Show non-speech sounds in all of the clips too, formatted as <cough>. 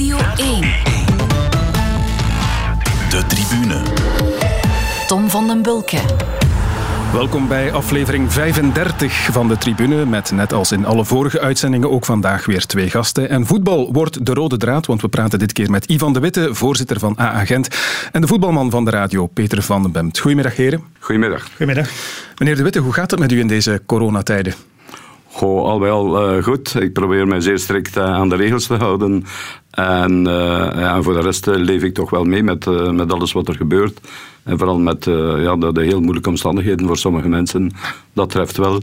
Radio 1. De tribune. Tom van den Bulke. Welkom bij aflevering 35 van de Tribune. Met net als in alle vorige uitzendingen ook vandaag weer twee gasten. En voetbal wordt de rode draad, want we praten dit keer met Ivan de Witte, voorzitter van AA Gent. En de voetbalman van de radio, Peter van den Bemt. Goedemiddag, heren. Goedemiddag. Goedemiddag. Meneer de Witte, hoe gaat het met u in deze coronatijden? Goh, al wel uh, goed. Ik probeer mij zeer strikt uh, aan de regels te houden. En, uh, ja, voor de rest leef ik toch wel mee met, met alles wat er gebeurt. En vooral met ja, de, heel moeilijke omstandigheden voor sommige mensen. Dat treft wel.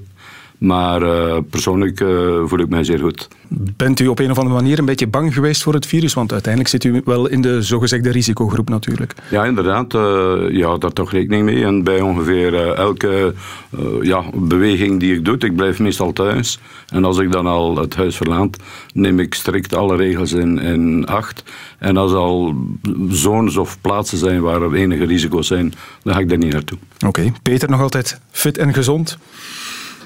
Maar uh, persoonlijk uh, voel ik mij zeer goed. Bent u op een of andere manier een beetje bang geweest voor het virus? Want uiteindelijk zit u wel in de zogezegde risicogroep natuurlijk. Ja, inderdaad. Uh, je houdt daar toch rekening mee. En bij ongeveer elke ja, beweging die ik doe, ik blijf meestal thuis. En als ik dan al het huis verlaat, neem ik strikt alle regels in, in acht. En als er al zones of plaatsen zijn waar er enige risico's zijn, dan ga ik daar niet naartoe. Oké. Okay. Peter nog altijd fit en gezond?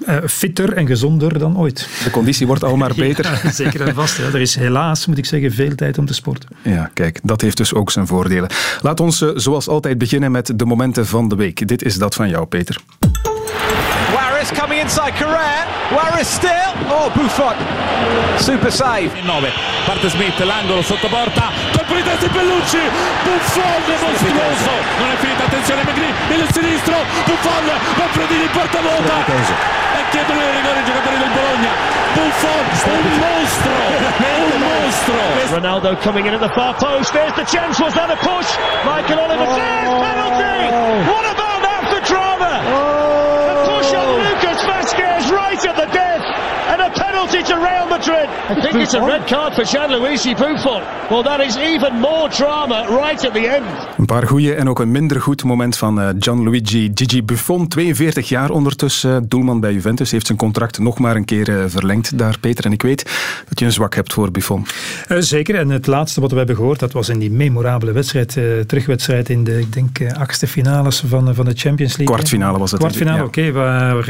Uh, fitter en gezonder dan ooit. De conditie wordt al maar <laughs> beter. Ja, <laughs> zeker en vast. Hè. Er is helaas, moet ik zeggen, veel tijd om te sporten. Ja, kijk, dat heeft dus ook zijn voordelen. Laat ons uh, zoals altijd beginnen met de momenten van de week. Dit is dat van jou, Peter. Waris coming inside Carrère. Waris still. Oh, Buffon. Super save. In 9. Parte Smith, l'angolo sotto porta. Colpo di testa di Bellucci. Buffon mostruoso. Non è finita, attenzione Megri. Il sinistro. Buffon. Manfredini porta volta. E chiedono il rigore i giocatori del Bologna. Buffon, un mostro. Un mostro. Ronaldo coming in at the far post. There's the chance. Was that a push? Michael Oliver says penalty. Oh. Penalty to Real Madrid. I think it's a red card for Gianluigi Buffon. Well, that is even more drama right at the end. Een paar goede en ook een minder goed moment van uh, Gianluigi Gigi Buffon. 42 jaar ondertussen, doelman bij Juventus. Heeft zijn contract nog maar een keer uh, verlengd daar, Peter. En ik weet dat je een zwak hebt voor Buffon. Uh, zeker. En het laatste wat we hebben gehoord, dat was in die memorabele wedstrijd, terugwedstrijd in de, ik denk, achtste finales van, van de Champions League. Kwartfinale was het. Kwartfinale, ja. oké. Okay, waar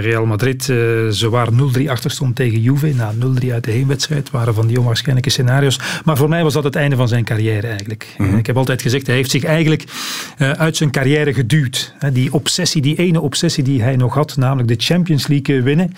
Real Madrid zowaar 0-3 achter stond tegen Juve. Na 0-3 uit de heenwedstrijd waren van die onwaarschijnlijke scenario's. Maar voor mij was dat het einde van zijn carrière eigenlijk. Mm -hmm. Ik heb altijd gezegd, hij heeft zich eigenlijk uh, uit zijn carrière geduwd. Die obsessie, die ene obsessie die hij nog had, namelijk de Champions League winnen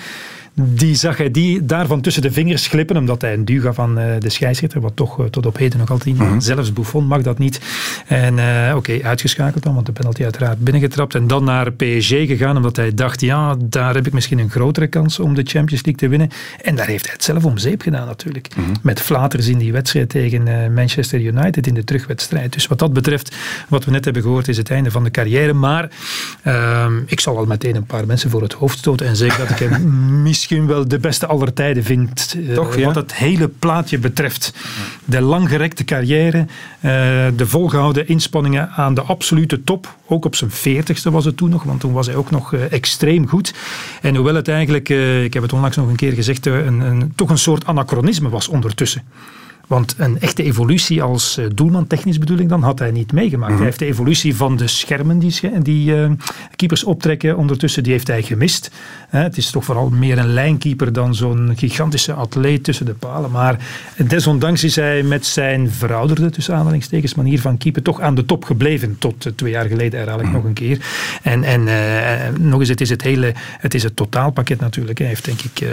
die zag hij die daarvan tussen de vingers glippen, omdat hij een duw gaf aan uh, de scheidsrechter, wat toch uh, tot op heden nog altijd niet. Mm -hmm. Zelfs Buffon mag dat niet. En uh, oké, okay, uitgeschakeld dan, want de penalty uiteraard binnengetrapt. En dan naar PSG gegaan, omdat hij dacht, ja, daar heb ik misschien een grotere kans om de Champions League te winnen. En daar heeft hij het zelf om zeep gedaan natuurlijk. Mm -hmm. Met flaters in die wedstrijd tegen Manchester United in de terugwedstrijd. Dus wat dat betreft, wat we net hebben gehoord, is het einde van de carrière. Maar ehm, ik zal al meteen een paar mensen voor het hoofd stoten en zeggen dat ik hem <laughs> misschien wel de beste aller tijden vind. Toch, ja? Wat het hele plaatje betreft. De langgerekte carrière, uh, de volgehouden inspanningen aan de absolute top. Ook op zijn veertigste was het toen nog, want toen was hij ook nog uh, extreem goed. En hoewel het eigenlijk, ik heb het onlangs nog een keer gezegd, een, een, toch een soort anachronisme was ondertussen. Want een echte evolutie als doelman, technisch bedoel ik dan, had hij niet meegemaakt. Mm-hmm. Hij heeft de evolutie van de schermen die, die uh, keepers optrekken ondertussen, die heeft hij gemist. Het is toch vooral meer een lijnkeeper dan zo'n gigantische atleet tussen de palen. Maar desondanks is hij met zijn verouderde, tussen aanhalingstekens, manier van keeper toch aan de top gebleven. Tot uh, twee jaar geleden ik mm-hmm. nog een keer. En, en nog eens, het is het hele, het is het totaalpakket natuurlijk. Hij heeft denk ik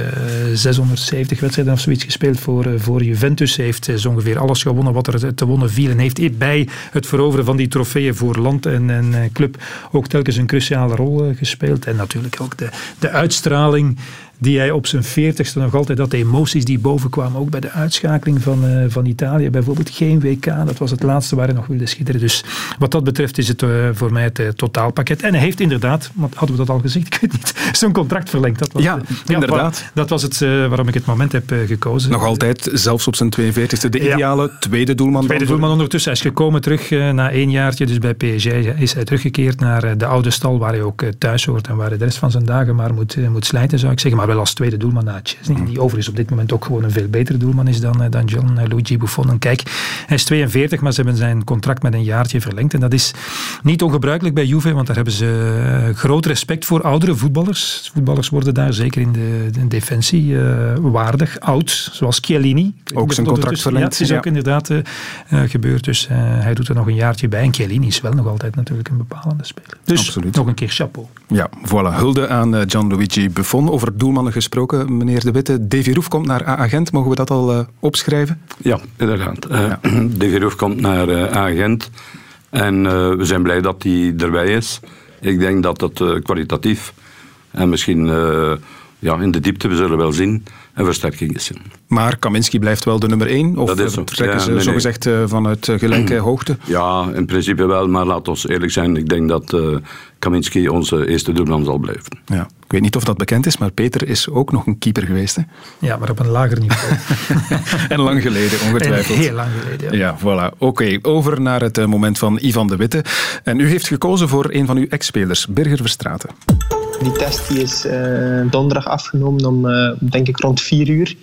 670 wedstrijden of zoiets gespeeld voor, voor Juventus. Hij heeft is ongeveer alles gewonnen wat er te wonnen viel. En heeft bij het veroveren van die trofeeën voor land en, en club ook telkens een cruciale rol gespeeld. En natuurlijk ook de, de uitstraling die hij op zijn veertigste nog altijd had, de emoties die bovenkwamen, ook bij de uitschakeling van, uh, van Italië. Bijvoorbeeld geen WK, dat was het laatste waar hij nog wilde schitteren. Dus wat dat betreft is het uh, voor mij het uh, totaalpakket. En hij heeft inderdaad, want hadden we dat al gezegd, <laughs> ik weet niet, zijn contract verlengd. Dat was, ja, inderdaad. Dat was het waarom ik het moment heb gekozen. Nog altijd, zelfs op zijn 42e, de ideale ja. tweede doelman. Tweede doelman ondertussen. Hij is gekomen terug na één jaartje, dus bij PSG is hij teruggekeerd naar de oude stal waar hij ook thuis hoort en waar hij de rest van zijn dagen maar moet, moet slijten, zou ik zeggen. Maar wel als tweede doelman na Chesney, die overigens op dit moment ook gewoon een veel betere doelman is dan, dan John Luigi Buffon. En kijk, hij is 42, maar ze hebben zijn contract met een jaartje verlengd. En dat is niet ongebruikelijk bij Juve, want daar hebben ze groot respect voor oudere voetballers. Voetballers worden daar zeker in de, de defensie waardig, oud, zoals Chiellini. Ook zijn contract verlengd. Ja, het is ook inderdaad gebeurd, dus hij doet er nog een jaartje bij. En Chiellini is wel nog altijd natuurlijk een bepalende speler. Dus Absoluut. nog een keer chapeau. Ja, voilà. Hulde aan eh, Gianluigi Buffon. Over gesproken, meneer De Witte. Davy Roef komt naar A-agent. Mogen we dat al uh, opschrijven? Ja, inderdaad. Uh. <clears throat> Davy Roef komt naar uh, A-agent. En we zijn blij dat hij erbij is. Ik denk dat het kwalitatief en misschien ja, in de diepte, we zullen wel zien, een versterking is. Maar Kaminski blijft wel de nummer één? Of dat is zo. trekken ze nee, zogezegd nee. vanuit gelijke <clears throat> hoogte? Ja, in principe wel, maar laat ons eerlijk zijn. Ik denk dat Kaminski onze eerste doelman zal blijven. Ja. Ik weet niet of dat bekend is, maar Peter is ook nog een keeper geweest. Hè? <laughs> Ja, maar op een lager niveau. <laughs> en lang geleden, ongetwijfeld. En heel lang geleden, ja. ja voilà. Oké, over naar het eh, moment van Ivan de Witte. En u heeft gekozen voor een van uw ex-spelers, Birger Verstraten. Die test die is uh, donderdag afgenomen om, uh, denk ik, rond 4 uur.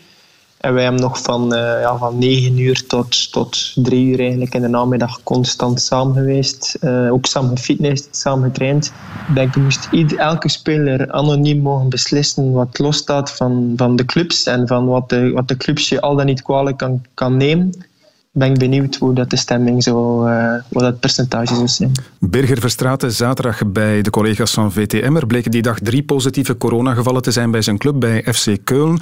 En wij hebben nog van, uh, ja, van 9 uur tot, tot 3 uur eigenlijk in de namiddag constant samen geweest. Ook samen gefitnessd, samen getraind. Ik denk, moest ieder, elke speler anoniem mogen beslissen wat losstaat van, van de clubs en van wat de, wat de clubs je al dan niet kwalijk kan, kan nemen ben ik benieuwd hoe dat de stemming zo, uh, wat dat percentage zou zijn. Birger Verstraeten, zaterdag bij de collega's van VTM. Er bleken die dag drie positieve coronagevallen te zijn bij zijn club, bij FC Keulen.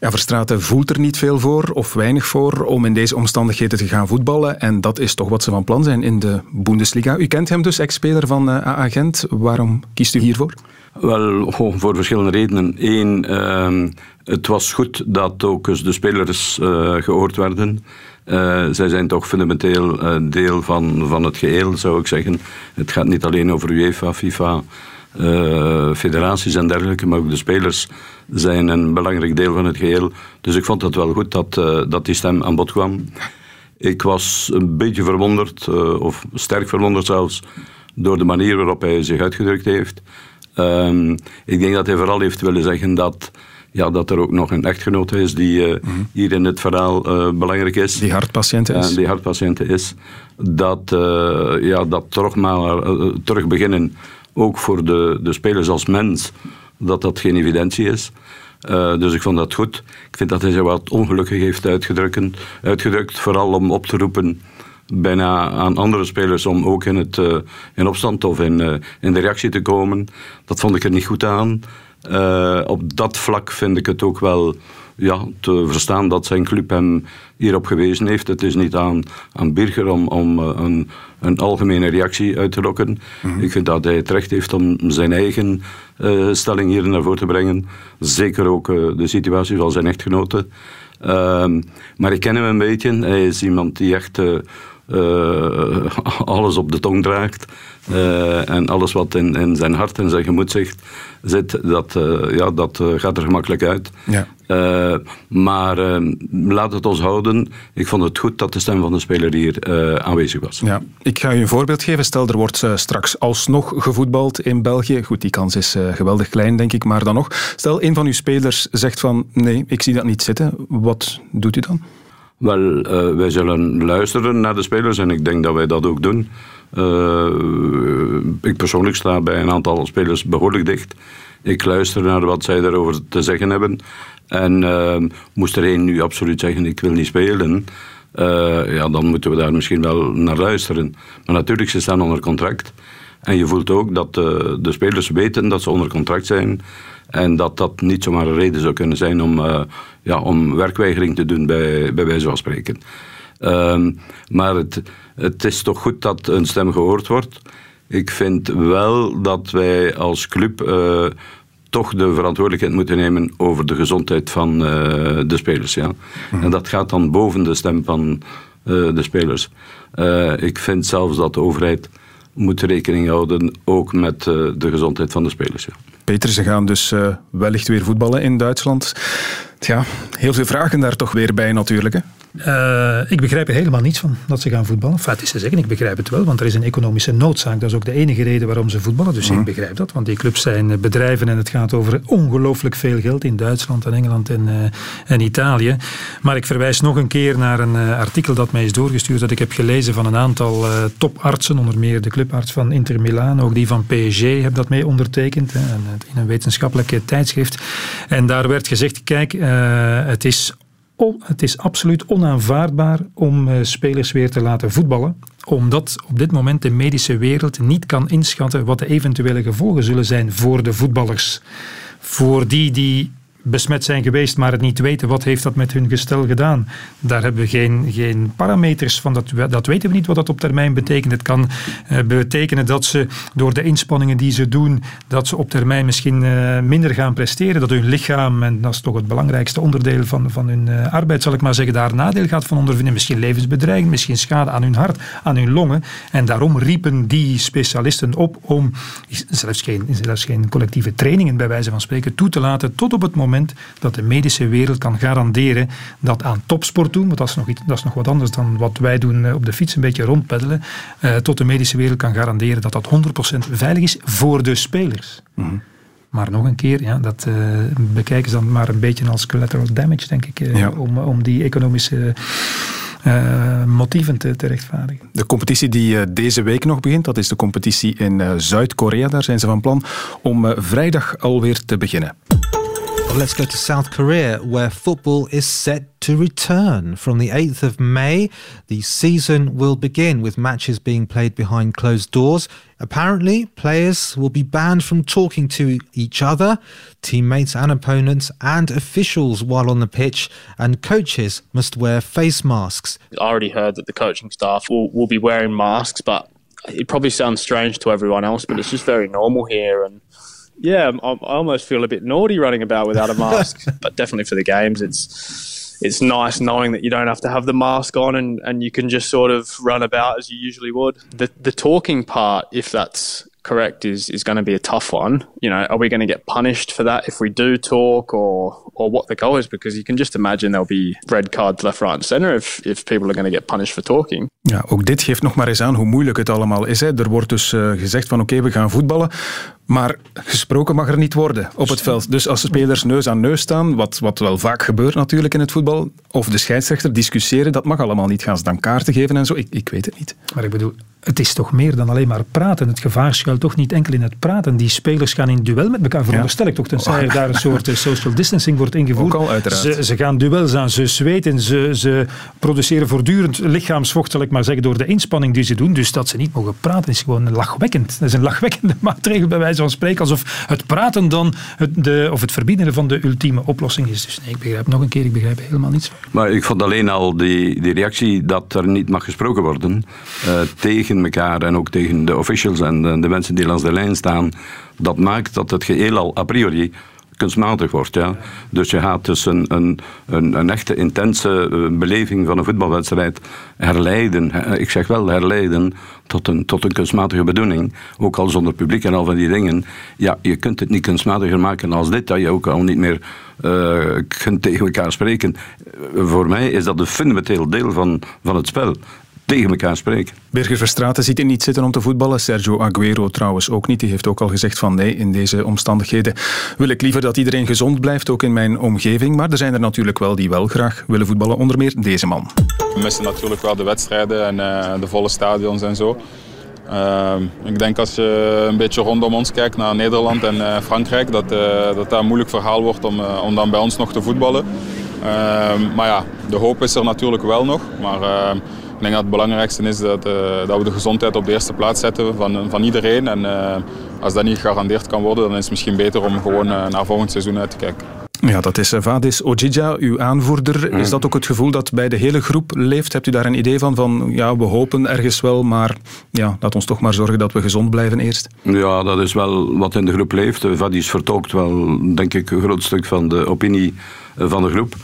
Ja, Verstraeten voelt er niet veel voor, of weinig voor, om in deze omstandigheden te gaan voetballen. En dat is toch wat ze van plan zijn in de Bundesliga. U kent hem dus, ex-speler van uh, eh, AA Gent. Waarom kiest u hiervoor? Wel, voor verschillende redenen. Eén, uh, het was goed dat ook eens de spelers uh, gehoord werden. Uh, zij zijn toch fundamenteel uh, deel van, van het geheel, zou ik zeggen. Het gaat niet alleen over UEFA, FIFA, uh, federaties en dergelijke, maar ook de spelers zijn een belangrijk deel van het geheel. Dus ik vond het wel goed dat, dat die stem aan bod kwam. Ik was een beetje verwonderd, of sterk verwonderd zelfs, door de manier waarop hij zich uitgedrukt heeft. Ehm, ik denk dat hij vooral heeft willen zeggen dat ja, dat er ook nog een echtgenote is die uh, hier in het verhaal uh, belangrijk is. Die hartpatiënt is. Die hartpatiënt is. Dat, eh, ja, dat terug, maar, terug beginnen, ook voor de, de spelers als mens, dat dat geen evidentie is. dus ik vond dat goed. Ik vind dat hij zich wat ongelukkig heeft uitgedrukt, uitgedrukt vooral om op te roepen bijna aan andere spelers om ook in, het, in opstand of in, in de reactie te komen. Dat vond ik er niet goed aan. Uh, op dat vlak vind ik het ook wel ja, te verstaan dat zijn club hem hierop gewezen heeft. Het is niet aan, aan Birger om, om uh, een, een algemene reactie uit te lokken. Mm Ik vind dat hij het recht heeft om zijn eigen uh, stelling hier naar voren te brengen. Zeker ook de situatie van zijn echtgenoten. Ehm, maar ik ken hem een beetje. Hij is iemand die echt <laughs> alles op de tong draagt. Uh, en alles wat in, in zijn hart en zijn gemoed zegt, zit, dat, uh, ja, dat gaat er gemakkelijk uit. Ja. maar laat het ons houden. Ik vond het goed dat de stem van de speler hier aanwezig was. Ja. Ik ga u een voorbeeld geven. Stel, er wordt straks alsnog gevoetbald in België. Goed, die kans is geweldig klein, denk ik, maar dan nog. Stel, een van uw spelers zegt van, nee, ik zie dat niet zitten. Wat doet u dan? Wel, wij zullen luisteren naar de spelers en ik denk dat wij dat ook doen. Uh, ik persoonlijk sta bij een aantal spelers behoorlijk dicht. Ik luister naar wat zij daarover te zeggen hebben. En uh, moest er één nu absoluut zeggen: ik wil niet spelen. Ja, dan moeten we daar misschien wel naar luisteren. Maar natuurlijk, ze staan onder contract. En je voelt ook dat de spelers weten dat ze onder contract zijn. En dat dat niet zomaar een reden zou kunnen zijn om, ja, om werkweigering te doen, bij, bij wijze van spreken. Ehm, maar het, het is toch goed dat een stem gehoord wordt. Ik vind wel dat wij als club uh, toch de verantwoordelijkheid moeten nemen over de gezondheid van uh, de spelers. Ja. Mhm. En dat gaat dan boven de stem van uh, de spelers. ik vind zelfs dat de overheid moet rekening houden ook met de gezondheid van de spelers. Ja. Peter, ze gaan dus wellicht weer voetballen in Duitsland. Tja, heel veel vragen daar toch weer bij natuurlijk. Hè? Uh, ik begrijp er helemaal niets van dat ze gaan voetballen. Enfin, het is te zeggen, ik begrijp het wel, want er is een economische noodzaak. Dat is ook de enige reden waarom ze voetballen. Dus mm. ik begrijp dat, want die clubs zijn bedrijven en het gaat over ongelooflijk veel geld in Duitsland en Engeland en, uh, en Italië. Maar ik verwijs nog een keer naar een uh, artikel dat mij is doorgestuurd dat ik heb gelezen van een aantal topartsen, onder meer de clubarts van Inter Milaan, ook die van PSG heb dat mee ondertekend hè, in een wetenschappelijk tijdschrift. En daar werd gezegd, kijk, het is het is absoluut onaanvaardbaar om uh, spelers weer te laten voetballen, omdat op dit moment de medische wereld niet kan inschatten wat de eventuele gevolgen zullen zijn voor de voetballers. Voor die die besmet zijn geweest, maar het niet weten, wat heeft dat met hun gestel gedaan? Daar hebben we geen, geen parameters van, dat, dat weten we niet wat dat op termijn betekent. Het kan uh, betekenen dat ze door de inspanningen die ze doen, dat ze op termijn misschien uh, minder gaan presteren, dat hun lichaam, en dat is toch het belangrijkste onderdeel van, van hun uh, arbeid, zal ik maar zeggen, daar nadeel gaat van ondervinden. Misschien levensbedreiging, misschien schade aan hun hart, aan hun longen. En daarom riepen die specialisten op om zelfs geen, zelfs geen collectieve trainingen, bij wijze van spreken, toe te laten tot op het moment dat de medische wereld kan garanderen dat aan topsport doen, want dat is nog, iets, dat is nog wat anders dan wat wij doen eh, op de fiets, een beetje rondpeddelen, uh, tot de medische wereld kan garanderen dat dat 100% veilig is voor de spelers. Mhm. Maar nog een keer, ja, dat uh, bekijken ze dan maar een beetje als collateral damage, denk ik, uh, om, om die economische uh, motieven te, te, rechtvaardigen. De competitie die deze week nog begint, dat is de competitie in Zuid-Korea. Daar zijn ze van plan om vrijdag alweer te beginnen. Let's go to South Korea, where football is set to return. From the 8th of May, the season will begin with matches being played behind closed doors. Apparently, players will be banned from talking to each other, teammates and opponents, and officials while on the pitch, and coaches must wear face masks. I already heard that the coaching staff will, will be wearing masks, but it probably sounds strange to everyone else, but it's just very normal here. And yeah, I almost feel a bit naughty running about without a <laughs> mask. but definitely for the games, it's it's nice knowing that you don't have to have the mask on and, and you can just sort of run about as you usually would. The the talking part, if that's correct, is is going to be a tough one. You know, are we going to get punished for that if we do talk, or or what the goal is? Because you can just imagine there'll be red cards left, right, and center if if people are going to get punished for talking. Ja, ook dit geeft nog maar eens aan hoe moeilijk het allemaal is. Hè. Er wordt dus uh, gezegd van oké, okay, we gaan voetballen. Maar gesproken mag er niet worden op het veld. Dus als de spelers neus aan neus staan, wat, wat wel vaak gebeurt natuurlijk in het voetbal, of de scheidsrechter discussiëren, dat mag allemaal niet. Gaan ze dan kaarten geven en zo? Ik, ik weet het niet. Maar ik bedoel, het is toch meer dan alleen maar praten. Het gevaar schuilt toch niet enkel in het praten. Die spelers gaan in duel met elkaar, veronderstel ik toch, tenzij er daar een soort eh, social distancing wordt ingevoerd. Ook al, uiteraard. Ze, ze gaan duels aan, ze zweten, ze, ze produceren voortdurend lichaamsvocht, zal ik maar zeggen, door de inspanning die ze doen. Dus dat ze niet mogen praten is gewoon lachwekkend. Dat is een lachwekkende <laughs> maatregel bij wijze van spreken, alsof het praten dan het, de, of het verbieden van de ultieme oplossing is. Dus nee, ik begrijp nog een keer, ik begrijp helemaal niets. Maar ik vond alleen al die, die reactie dat er niet mag gesproken worden uh, tegen elkaar en ook tegen de officials en de mensen die langs de lijn staan, dat maakt dat het geheel al a priori kunstmatig wordt. Ja. Dus je gaat dus een, een, een, echte intense eh, beleving van een voetbalwedstrijd herleiden, ik zeg wel herleiden, tot een, tot een kunstmatige bedoeling. Ook al zonder publiek en al van die dingen. Ja, je kunt het niet kunstmatiger maken als dit, dat je ook al niet meer uh, kunt tegen elkaar spreken. Voor mij is dat een fundamenteel deel van, van het spel tegen elkaar spreken. Birger Verstraeten ziet er niet zitten om te voetballen. Sergio Aguero trouwens ook niet. Die heeft ook al gezegd van nee, in deze omstandigheden wil ik liever dat iedereen gezond blijft, ook in mijn omgeving. Maar er zijn er natuurlijk wel die wel graag willen voetballen, onder meer deze man. We missen natuurlijk wel de wedstrijden en uh, de volle stadions en zo. Uh, ik denk als je een beetje rondom ons kijkt naar Nederland en uh, Frankrijk, dat, uh, dat dat een moeilijk verhaal wordt om, om dan bij ons nog te voetballen. Ehm, maar ja, de hoop is er natuurlijk wel nog. Maar ehm, ik denk dat het belangrijkste is dat, uh, dat we de gezondheid op de eerste plaats zetten van, van iedereen. En uh, als dat niet gegarandeerd kan worden, dan is het misschien beter om gewoon uh, naar volgend seizoen uit te kijken. Ja, dat is Vadis Ojija, uw aanvoerder. Is dat ook het gevoel dat bij de hele groep leeft? Hebt u daar een idee van? Van ja, we hopen ergens wel, maar ja, laat ons toch maar zorgen dat we gezond blijven eerst. Ja, dat is wel wat in de groep leeft. Vadis vertolkt wel, denk ik, een groot stuk van de opinie van de groep.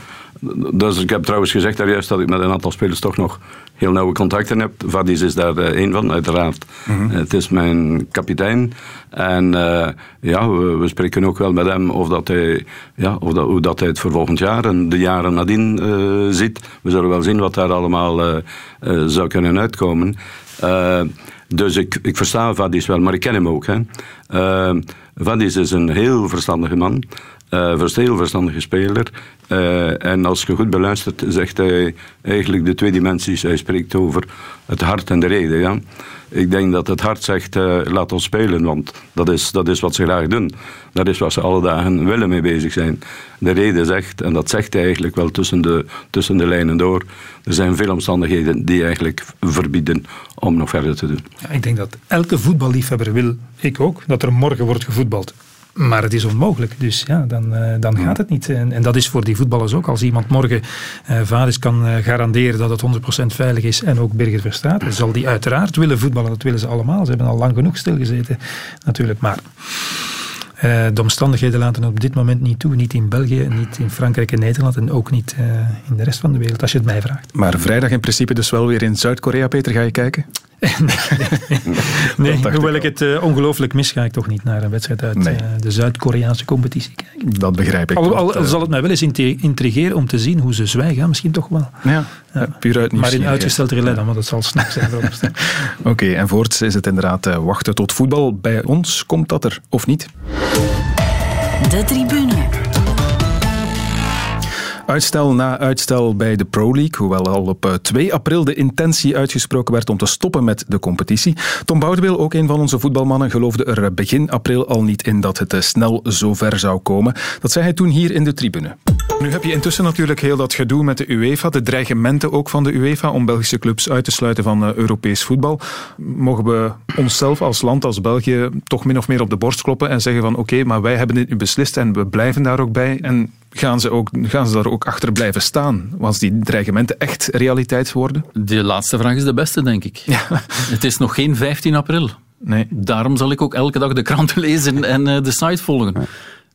Dus ik heb trouwens gezegd daar juist dat ik met een aantal spelers toch nog heel nauwe contacten heb. Vadis is daar uh, één van, uiteraard. Mhm. Het is mijn kapitein. En uh, ja, we, we, spreken ook wel met hem of dat hij, ja, of dat, hoe dat hij het voor volgend jaar en de jaren nadien uh, ziet. We zullen wel zien wat daar allemaal zou kunnen uitkomen. dus ik, ik versta Vadis wel, maar ik ken hem ook. Hè. Vadis is een heel verstandige man. Uh, heel verstandige speler. Uh, en als je goed beluistert, zegt hij eigenlijk de twee dimensies. Hij spreekt over het hart en de reden. Ja? Ik denk dat het hart zegt, uh, laat ons spelen, want dat is, dat is wat ze graag doen. Dat is wat ze alle dagen willen mee bezig zijn. De reden zegt, en dat zegt hij eigenlijk wel tussen de, tussen de lijnen door, er zijn veel omstandigheden die eigenlijk verbieden om nog verder te doen. Ja, ik denk dat elke voetballiefhebber wil, ik ook, dat er morgen wordt gevoetbald. Maar het is onmogelijk, dus ja, dan, uh, dan gaat het niet. En, en, dat is voor die voetballers ook. Als iemand morgen uh, kan uh, garanderen dat het 100% veilig is en ook Birger Verstraat, dan zal die uiteraard willen voetballen. Dat willen ze allemaal. Ze hebben al lang genoeg stilgezeten, natuurlijk. Maar uh, de omstandigheden laten op dit moment niet toe. Niet in België, niet in Frankrijk en Nederland en ook niet uh, in de rest van de wereld, als je het mij vraagt. Maar vrijdag in principe dus wel weer in Zuid-Korea, Peter. Ga je kijken? Nee, hoewel ik, het uh, ongelooflijk mis, ga ik toch niet naar een wedstrijd uit nee. uh, de Zuid-Koreaanse competitie kijken. Dat begrijp ik. Al, al, al zal het mij wel eens intrigeren om te zien hoe ze zwijgen. Misschien toch wel. Ja, ja. puur uit Maar in uitgesteld relais dan, want het zal snel zijn. <laughs> Oké, okay, en voorts is het inderdaad uh, wachten tot voetbal. Bij ons komt dat er, of niet? De tribune. Uitstel na uitstel bij de Pro League, hoewel al op 2 eh, april de intentie uitgesproken werd om te stoppen met de competitie. Tom Boudewil, ook een van onze voetbalmannen, geloofde er begin april al niet in dat het eh, snel zo ver zou komen. Dat zei hij toen hier in de tribune. Nu heb je intussen natuurlijk heel dat gedoe met de UEFA, de dreigementen ook van de UEFA om Belgische clubs uit te sluiten van Europees voetbal. Mogen we onszelf als land, als België, toch min of meer op de borst kloppen en zeggen van oké, maar wij hebben dit nu beslist en we blijven daar ook bij. En gaan ze, ook, gaan ze daar ook achter blijven staan als die dreigementen echt realiteit worden? De laatste vraag is de beste, denk ik. Ja. Het is nog geen 15 april. Nee. Daarom zal ik ook elke dag de kranten <laughs> lezen en uh, de site volgen.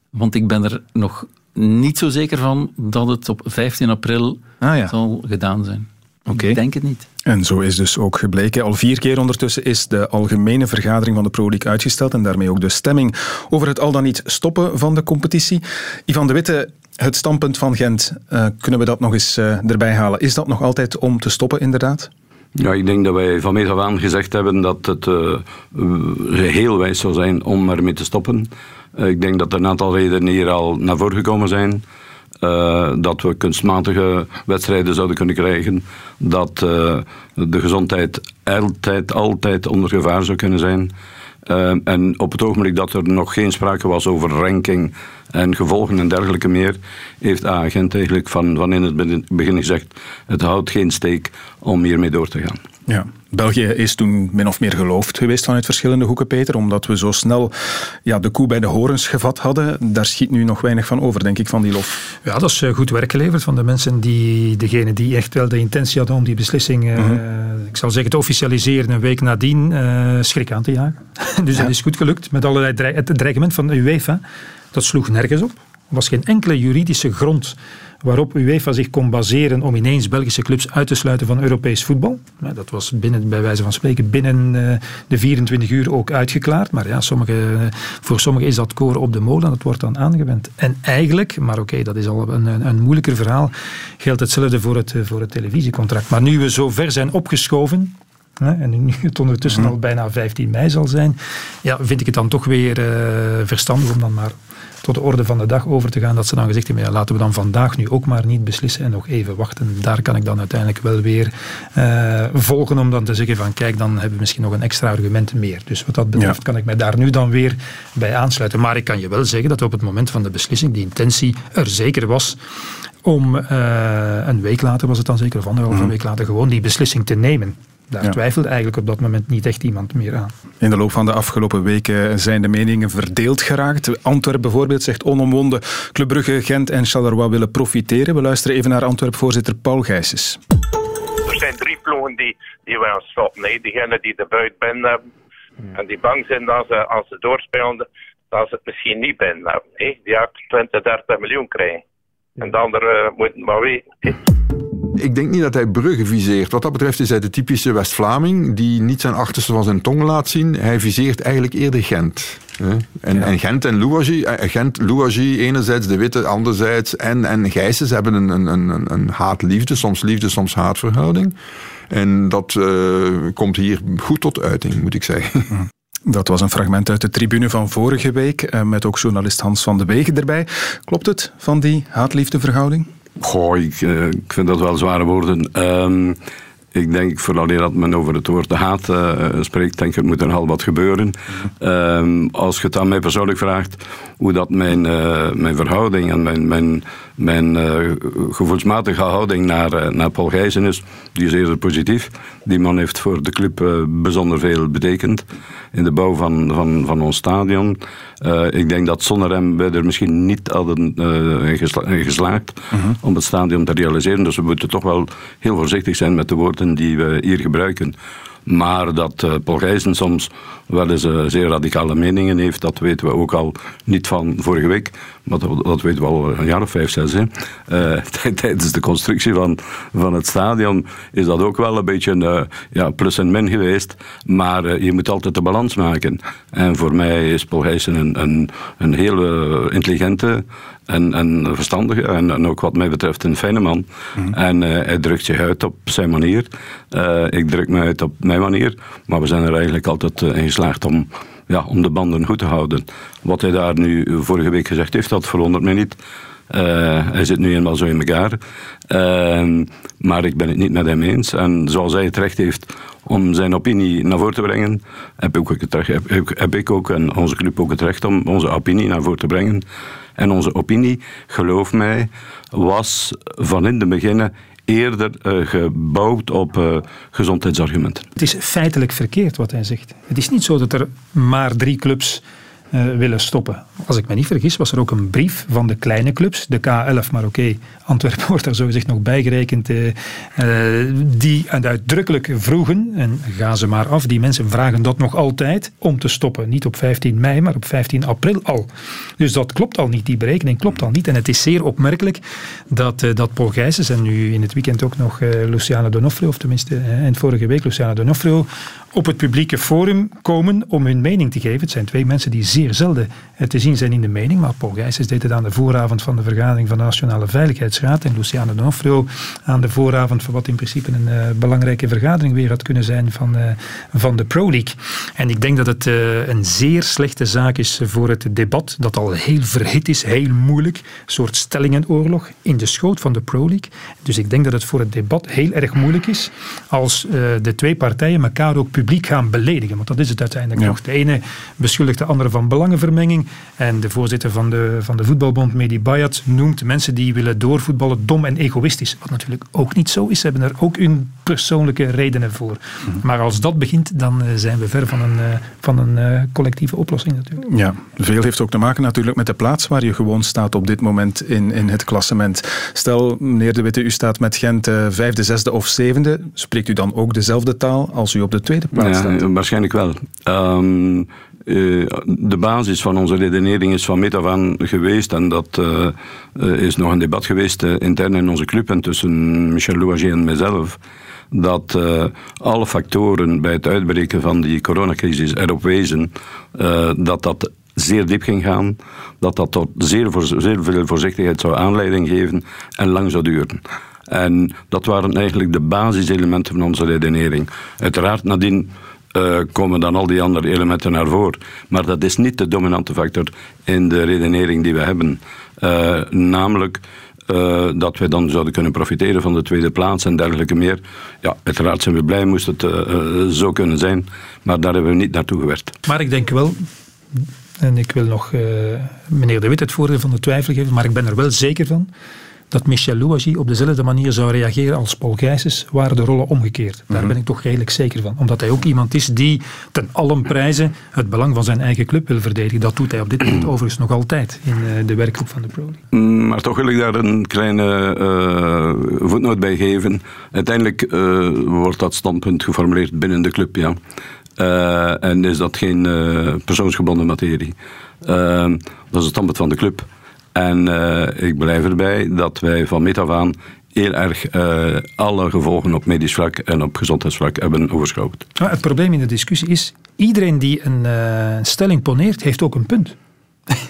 Want ik ben er nog niet zo zeker van dat het op 15 april ah, ja. zal gedaan zijn. Okay. Ik denk het niet. En zo is dus ook gebleken. Al vier keer ondertussen is de algemene vergadering van de Pro League uitgesteld en daarmee ook de stemming over het al dan niet stoppen van de competitie. Ivan de Witte, het standpunt van Gent, uh, kunnen we dat nog eens uh, erbij halen? Is dat nog altijd om te stoppen, inderdaad? Ja, ik denk dat wij van meet aan gezegd hebben dat het uh, heel wijs zou zijn om ermee te stoppen. ik denk dat er een aantal redenen hier al naar voren gekomen zijn. Dat we kunstmatige wedstrijden zouden kunnen krijgen. Dat de gezondheid altijd, altijd onder gevaar zou kunnen zijn. Uh, en op het ogenblik dat er nog geen sprake was over ranking en gevolgen en dergelijke meer, heeft agent eigenlijk van, van in het begin gezegd: het houdt geen steek om hiermee door te gaan. Ja. België is toen min of meer geloofd geweest vanuit verschillende hoeken, Peter, omdat we zo snel ja, de koe bij de horens gevat hadden. Daar schiet nu nog weinig van over, denk ik, van die lof. Ja, dat is eh, goed werk geleverd van de mensen die, degene die echt wel de intentie hadden om die beslissing, uh, ik zal zeggen, te officialiseren een week nadien, uh, schrik aan te jagen. <laughs> dus ja. dat is goed gelukt, met allerlei dreigement van de UEFA. Dat sloeg nergens op. Er was geen enkele juridische grond waarop UEFA zich kon baseren om ineens Belgische clubs uit te sluiten van Europees voetbal. Dat was binnen, bij wijze van spreken binnen eh, de 24 uur ook uitgeklaard. Maar ja, sommige, voor sommigen is dat koren op de molen, dat wordt dan aangewend. En eigenlijk, maar oké, dat is al een, een, moeilijker verhaal, geldt hetzelfde voor het, voor het televisiecontract. Maar nu we zo ver zijn opgeschoven, en nu het ondertussen mhm. al bijna 15 mei zal zijn, ja, vind ik het dan toch weer uh, verstandig om dan maar tot de orde van de dag over te gaan, dat ze dan gezegd hebben, ja, laten we dan vandaag nu ook maar niet beslissen en nog even wachten. Daar kan ik dan uiteindelijk wel weer uh, volgen om dan te zeggen van kijk, dan hebben we misschien nog een extra argument meer. Dus wat dat betreft kan ik mij daar nu dan weer bij aansluiten. Maar ik kan je wel zeggen dat op het moment van de beslissing die intentie er zeker was om uh, een week later, was het dan zeker, of anderhalve mm. week later, gewoon die beslissing te nemen. Daar ja. twijfelt eigenlijk op dat moment niet echt iemand meer aan. In de loop van de afgelopen weken zijn de meningen verdeeld geraakt. Antwerp bijvoorbeeld zegt onomwonden Club Brugge, Gent en Charleroi willen profiteren. We luisteren even naar Antwerp-voorzitter Paul Gijsens. Er zijn drie ploegen die, die willen stoppen. Nee. Diegenen die de buit binnen hebben en die bang zijn dat ze, als ze doorspelen, dat ze het misschien niet binnen hebben. Nee. Die ook 20, 30 miljoen krijgen. En de anderen moeten maar weten. Ik denk niet dat hij Brugge viseert. Wat dat betreft is hij de typische West-Vlaming die niet zijn achterste van zijn tong laat zien. Hij viseert eigenlijk eerder Gent. En, en Gent en Louagie, eh, Gent, Louagie enerzijds, de Witte anderzijds en, en Gijsens hebben een, een, een, een haat-liefde, soms liefde, soms haatverhouding. En dat uh, komt hier goed tot uiting, moet ik zeggen. Dat was een fragment uit de tribune van vorige week, eh, met ook journalist Hans van de Wegen erbij. Klopt het van die haat-liefde-verhouding? Goh, ik, uh, ik, vind dat wel zware woorden. Um, ik denk, vooral dat men over het woord haat uh, spreekt, denk ik, moet er al wat gebeuren. Um, als je het aan mij persoonlijk vraagt, hoe dat mijn, mijn verhouding en mijn, mijn, mijn gevoelsmatige houding naar, naar Paul Gijzen is, die is eerder positief. Die man heeft voor de club bijzonder veel betekend in de bouw van, van, van ons stadion. Ik denk dat zonder hem we er misschien niet hadden gesla geslaagd uh -huh. om het stadion te realiseren. Dus we moeten toch wel heel voorzichtig zijn met de woorden die we hier gebruiken. Maar dat uh, Paul soms wel eens uh, zeer radicale meningen heeft, dat weten we ook al niet van vorige week, maar dat, dat weten we al een jaar of vijf, zes. <laughs> Tijdens de constructie van, van het stadion is dat ook wel een beetje een ja, plus en min geweest. Maar je moet altijd de balans maken. En voor mij is Paul een, een, een hele intelligente en, en verstandige en, en, ook wat mij betreft een fijne man. Mm. En uh, hij drukt zich uit op zijn manier. Uh, ik druk me uit op mijn manier. Maar we zijn er eigenlijk altijd uh, in geslaagd om, ja, om de banden goed te houden. Wat hij daar nu vorige week gezegd heeft, dat verwondert mij niet. hij zit nu eenmaal zo in elkaar. Ehm, maar ik ben het niet met hem eens. En zoals hij het recht heeft om zijn opinie naar voren te brengen, heb ik ook het recht, heb, heb ik ook en onze club ook het recht om onze opinie naar voren te brengen. En onze opinie, geloof mij, was van in de beginnen eerder uh, gebouwd op uh, gezondheidsargumenten. Het is feitelijk verkeerd wat hij zegt. Het is niet zo dat er maar drie clubs uh, willen stoppen. Als ik me niet vergis, was er ook een brief van de kleine clubs, de K11, maar oké, Antwerpen <laughs> wordt daar zogezegd nog bijgerekend, uh, die uitdrukkelijk vroegen, en ga ze maar af, die mensen vragen dat nog altijd, om te stoppen. Niet op 15 mei, maar op 15 april al. Dus dat klopt al niet, die berekening klopt al niet. En het is zeer opmerkelijk dat, dat Paul Gijsens, en nu in het weekend ook nog Luciano Donofrio, of tenminste in vorige week Luciano Donofrio, op het publieke forum komen om hun mening te geven. Het zijn twee mensen die zeer zelden te zien zijn in de mening, maar Paul Gijsens deed het aan de vooravond van de vergadering van de Nationale Veiligheidsraad en Luciano D'Onofrio aan de vooravond van wat in principe een uh, belangrijke vergadering weer had kunnen zijn van, uh, van de Pro League. En ik denk dat het een zeer slechte zaak is voor het debat, dat al heel verhit is, heel moeilijk, een soort stellingenoorlog in de schoot van de Pro League. Dus ik denk dat het voor het debat heel erg moeilijk is als de twee partijen elkaar ook publiek gaan beledigen. Want dat is het uiteindelijk ja. nog. De ene beschuldigt de andere van belangenvermenging. En de voorzitter van de, van de voetbalbond, Medi Bayat, noemt mensen die willen doorvoetballen dom en egoïstisch. Wat natuurlijk ook niet zo is. Ze hebben er ook hun persoonlijke redenen voor. Mm. Maar als dat begint, dan zijn we ver van een, van een collectieve oplossing natuurlijk. Ja, veel heeft ook te maken natuurlijk met de plaats waar je gewoon staat op dit moment in, in het klassement. Stel, meneer De Witte, u staat met Gent vijfde, zesde of zevende. Spreekt u dan ook dezelfde taal als u op de tweede ja? Waarschijnlijk wel. Um, uh, de basis van onze redenering is van meet af aan geweest, en dat uh, uh, is nog een debat geweest intern in onze club en tussen Michel Louagie en mijzelf, dat alle factoren bij het uitbreken van die coronacrisis erop wezen dat dat zeer diep ging gaan, dat dat tot zeer, voor, zeer veel voorzichtigheid zou aanleiding geven en lang zou duren. En dat waren eigenlijk de basiselementen van onze redenering. Uiteraard nadien uh, komen dan al die andere elementen naar voren. Maar dat is niet de dominante factor in de redenering die we hebben. Uh, namelijk uh, dat we dan zouden kunnen profiteren van de tweede plaats en dergelijke meer. Ja, uiteraard zijn we blij, moest het zo kunnen zijn. Maar daar hebben we niet naartoe gewerkt. Maar ik denk wel, en ik wil nog meneer De Wit het voordeel van de twijfel geven, maar ik ben er wel zeker van dat Michel Louagie op dezelfde manier zou reageren als Paul Gijsens, waren de rollen omgekeerd. Daar mm -hmm. ben ik toch redelijk zeker van. Omdat hij ook iemand is die ten allen prijzen het belang van zijn eigen club wil verdedigen. Dat doet hij op dit moment <clears throat> overigens nog altijd in uh, de werkgroep van de Pro League. Mm, maar toch wil ik daar een kleine uh, voetnoot bij geven. Uiteindelijk uh, wordt dat standpunt geformuleerd binnen de club, ja. en is dat geen persoonsgebonden materie. dat is het standpunt van de club. En uh, ik blijf erbij dat wij van meet af aan heel erg uh, alle gevolgen op medisch vlak en op gezondheidsvlak hebben overschouwd. Nou, het probleem in de discussie is, iedereen die een uh, stelling poneert, heeft ook een punt.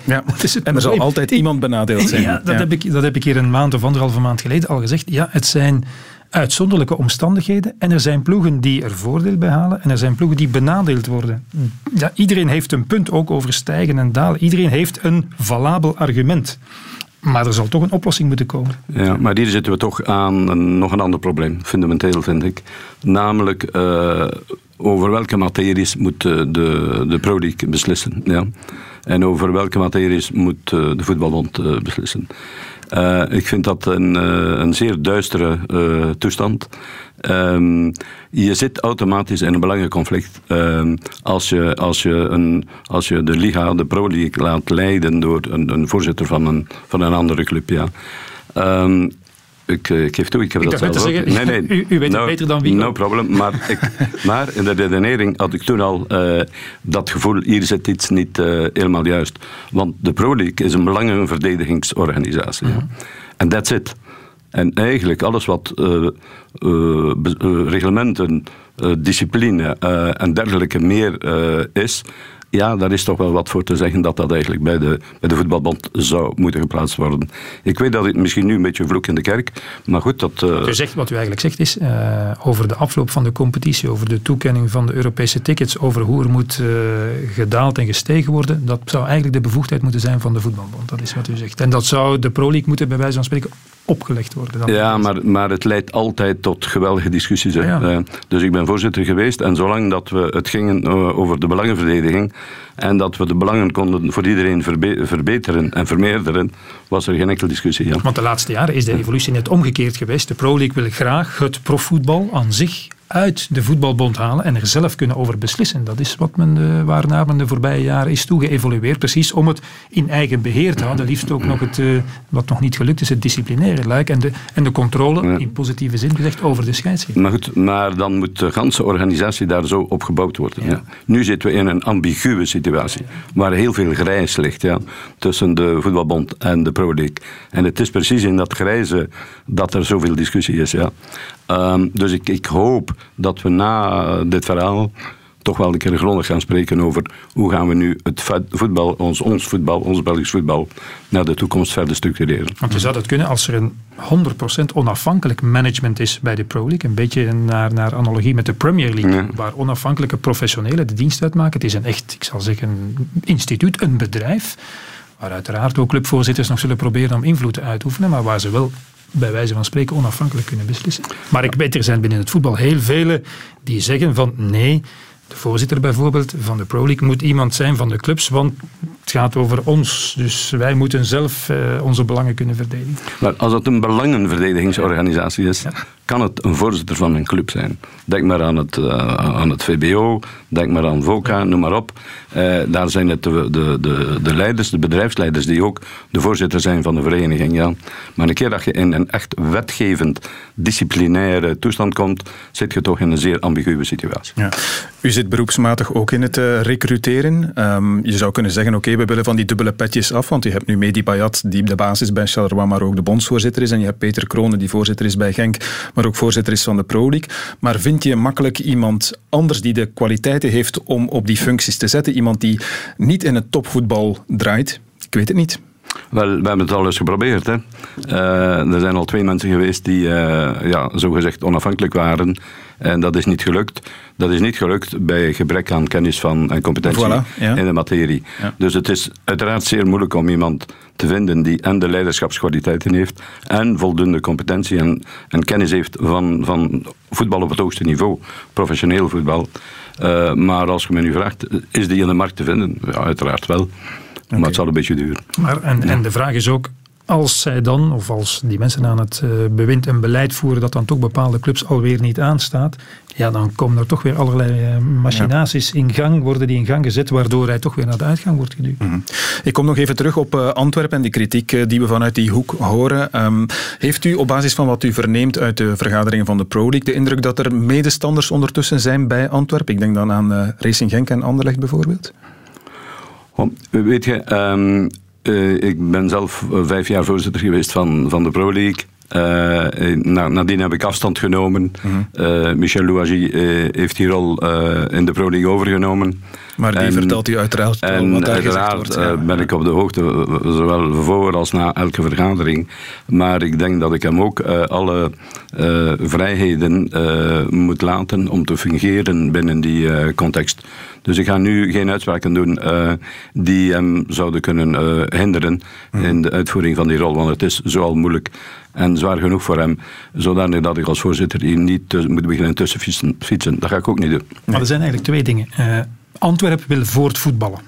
Ja, <laughs> en er zal altijd iemand benadeeld zijn. Ja, dat, ja. Heb ik, dat heb ik hier een maand of anderhalve maand geleden al gezegd. Ja, het zijn uitzonderlijke omstandigheden en er zijn ploegen die er voordeel bij halen en er zijn ploegen die benadeeld worden. Ja, iedereen heeft een punt, ook over stijgen en dalen. Iedereen heeft een valabel argument. Maar er zal toch een oplossing moeten komen. Ja, maar hier zitten we toch aan nog een ander probleem, fundamenteel vind ik. Namelijk, uh, over welke materies moet de, de, de Pro beslissen. Ja? En over welke materies moet uh, de voetbalbond beslissen. Uh, ik vind dat een, een zeer duistere toestand. Um, je zit automatisch in een belangenconflict um, als, je, als, je een, als je de Liga, de Pro League, laat leiden door een, een voorzitter van een, van een andere club. Ja. Um, ik, ik geef toe, ik heb ik dat zelf zeggen, Nee, nee. <laughs> U, u weet no, het beter dan wie No problem. Maar, ik, <laughs> maar in de redenering had ik toen al uh, dat gevoel, hier zit iets niet uh, helemaal juist. Want de Pro League is een belangenverdedigingsorganisatie. En uh -huh. that's it. En eigenlijk alles wat uh, reglementen, discipline en dergelijke meer is, ja, daar is toch wel wat voor te zeggen dat dat eigenlijk bij de, bij de voetbalbond zou moeten geplaatst worden. Ik weet dat het misschien nu een beetje vloek in de kerk, maar goed, dat... Uh... U zegt, wat u eigenlijk zegt is, uh, over de afloop van de competitie, over de toekenning van de Europese tickets, over hoe er moet uh, gedaald en gestegen worden, dat zou eigenlijk de bevoegdheid moeten zijn van de voetbalbond. Dat is wat u zegt. En dat zou de Pro League moeten bij wijze van spreken opgelegd worden. Dan ja, maar, maar het leidt altijd tot geweldige discussies. Ja, ja. dus ik ben voorzitter geweest en zolang dat we het gingen over de belangenverdediging en dat we de belangen konden voor iedereen verbe verbeteren en vermeerderen, was er geen enkele discussie. Ja. Want de laatste jaren is de evolutie net omgekeerd geweest. De Pro League wil graag het profvoetbal aan zich uit de voetbalbond halen en er zelf kunnen over beslissen. Dat is wat men de, waarnaar men de voorbije jaren is toegeëvolueerd. Precies om het in eigen beheer te houden. Liefst ook nog het, uh, wat nog niet gelukt is, het disciplinaire luik en de, en de controle, ja. in positieve zin gezegd, over de scheidsrechter. Maar goed, maar dan moet de ganse organisatie daar zo op gebouwd worden. Ja. Ja. Nu zitten we in een ambiguë situatie, waar heel veel grijs ligt ja, tussen de voetbalbond en de Pro League. En het is precies in dat grijze dat er zoveel discussie is. Ja. Um, dus ik, ik hoop dat we na dit verhaal toch wel een keer grondig gaan spreken over hoe gaan we nu het voetbal, ons, ons voetbal, ons Belgisch voetbal, naar de toekomst verder structureren. Want je zou dat kunnen als er een 100% onafhankelijk management is bij de Pro League. Een beetje naar, naar analogie met de Premier League, ja. waar onafhankelijke professionelen de dienst uitmaken. Het is een echt, ik zal zeggen, een instituut, een bedrijf, waar uiteraard ook clubvoorzitters nog zullen proberen om invloed te oefenen, maar waar ze wel bij wijze van spreken onafhankelijk kunnen beslissen. Maar ik weet, er zijn binnen het voetbal heel velen die zeggen van nee, de voorzitter bijvoorbeeld van de Pro League moet iemand zijn van de clubs, want het gaat over ons. Dus wij moeten zelf uh, onze belangen kunnen verdedigen. Maar als het een belangenverdedigingsorganisatie is, ja. kan het een voorzitter van een club zijn. Denk maar aan het, uh, aan het VBO, denk maar aan VOCA, noem maar op. Uh, daar zijn het de, de, de, de, leiders, de bedrijfsleiders, die ook de voorzitter zijn van de vereniging. Ja. Maar een keer dat je in een echt wetgevend, disciplinaire toestand komt, zit je toch in een zeer ambiguë situatie. Ja. U zit beroepsmatig ook in het uh, recruteren. Um, je zou kunnen zeggen, oké, okay, we willen van die dubbele petjes af, want je hebt nu Mehdi Bayat, die de basis bij Charleroi, maar ook de bondsvoorzitter is, en je hebt Peter Kronen, die voorzitter is bij Genk, maar ook voorzitter is van de Pro League. Maar vind je makkelijk iemand anders die de kwaliteiten heeft om op die functies te zetten? Iemand die niet in het topvoetbal draait? Ik weet het niet. Wel, we hebben het al eens geprobeerd. Hè. Uh, er zijn al twee mensen geweest die uh, ja, zogezegd onafhankelijk waren. En dat is niet gelukt. Dat is niet gelukt bij gebrek aan kennis van, en competentie voilà, ja. in de materie. Ja. Dus het is uiteraard zeer moeilijk om iemand te vinden die en de leiderschapskwaliteiten heeft en voldoende competentie en, en kennis heeft van, van voetbal op het hoogste niveau, professioneel voetbal. Uh, maar als je me nu vraagt, is die in de markt te vinden? Ja, uiteraard wel. Okay. Maar het zal een beetje duren. Maar en, en de vraag is ook, als zij dan, of als die mensen aan het uh, bewind een beleid voeren dat dan toch bepaalde clubs alweer niet aanstaat, ja, dan komen er toch weer allerlei uh, machinaties ja. in gang, worden die in gang gezet, waardoor hij toch weer naar de uitgang wordt geduwd. Mm -hmm. Ik kom nog even terug op uh, Antwerpen en de kritiek die we vanuit die hoek horen. Um, heeft u op basis van wat u verneemt uit de vergaderingen van de Pro League de indruk dat er medestanders ondertussen zijn bij Antwerpen? Ik denk dan aan Racing Genk en Anderlecht bijvoorbeeld. Oh, weet je, um, Uh, ik ben zelf vijf jaar voorzitter geweest van, van de Pro League. Uh, na, nadien heb ik afstand genomen. Mm Michel Louagie heeft die rol in de Pro League overgenomen. Maar die vertelt u uiteraard en wat daar uiteraard wordt, ja. ben ik op de hoogte, zowel voor als na elke vergadering. Maar ik denk dat ik hem ook uh, alle uh, vrijheden uh, moet laten om te fungeren binnen die context. Dus ik ga nu geen uitspraken doen die hem zouden kunnen hinderen mm. in de uitvoering van die rol. Want het is zoal moeilijk en zwaar genoeg voor hem, zodanig dat ik als voorzitter hier niet moet beginnen tussen fietsen, fietsen. Dat ga ik ook niet doen. Maar er zijn eigenlijk twee dingen. Antwerpen wil voortvoetballen.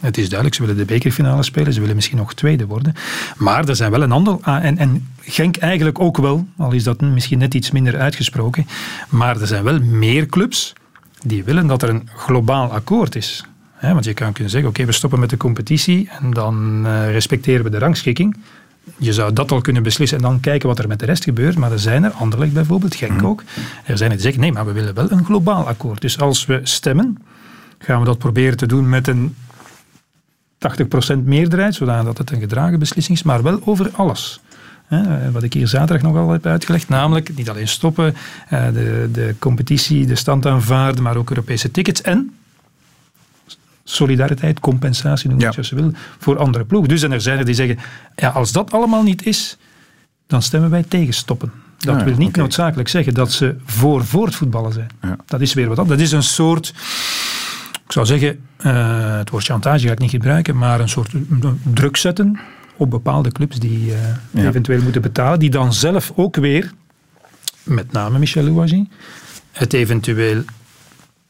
Het is duidelijk, ze willen de bekerfinale spelen, ze willen misschien nog tweede worden. Maar er zijn wel een ander, en, en Genk eigenlijk ook wel, al is dat misschien net iets minder uitgesproken, maar er zijn wel meer clubs die willen dat er een globaal akkoord is. want je kan kunnen zeggen, oké, we stoppen met de competitie en dan uh, respecteren we de rangschikking. Je zou dat al kunnen beslissen en dan kijken wat er met de rest gebeurt. Maar er zijn er, Anderlecht bijvoorbeeld, Genk ook, er zijn er die zeggen, nee, maar we willen wel een globaal akkoord. Dus als we stemmen, gaan we dat proberen te doen met een 80% meerderheid, zodat het een gedragen beslissing is, maar wel over alles. Wat ik hier zaterdag nogal heb uitgelegd, namelijk niet alleen stoppen, eh, de, de competitie, de stand aanvaarden, maar ook Europese tickets en solidariteit, compensatie, noem je ja. zoals je wil, voor andere ploegen. Dus en er zijn er die zeggen, ja, als dat allemaal niet is, dan stemmen wij tegen stoppen. Dat Ah, wil niet noodzakelijk zeggen dat ze voor voortvoetballen zijn. Dat is weer wat anders. Dat is een soort ik zou zeggen, uh, het woord chantage ga ik niet gebruiken, maar een soort druk zetten op bepaalde clubs die uh, ja. eventueel moeten betalen, die dan zelf ook weer, met name Michel Louagie, het eventueel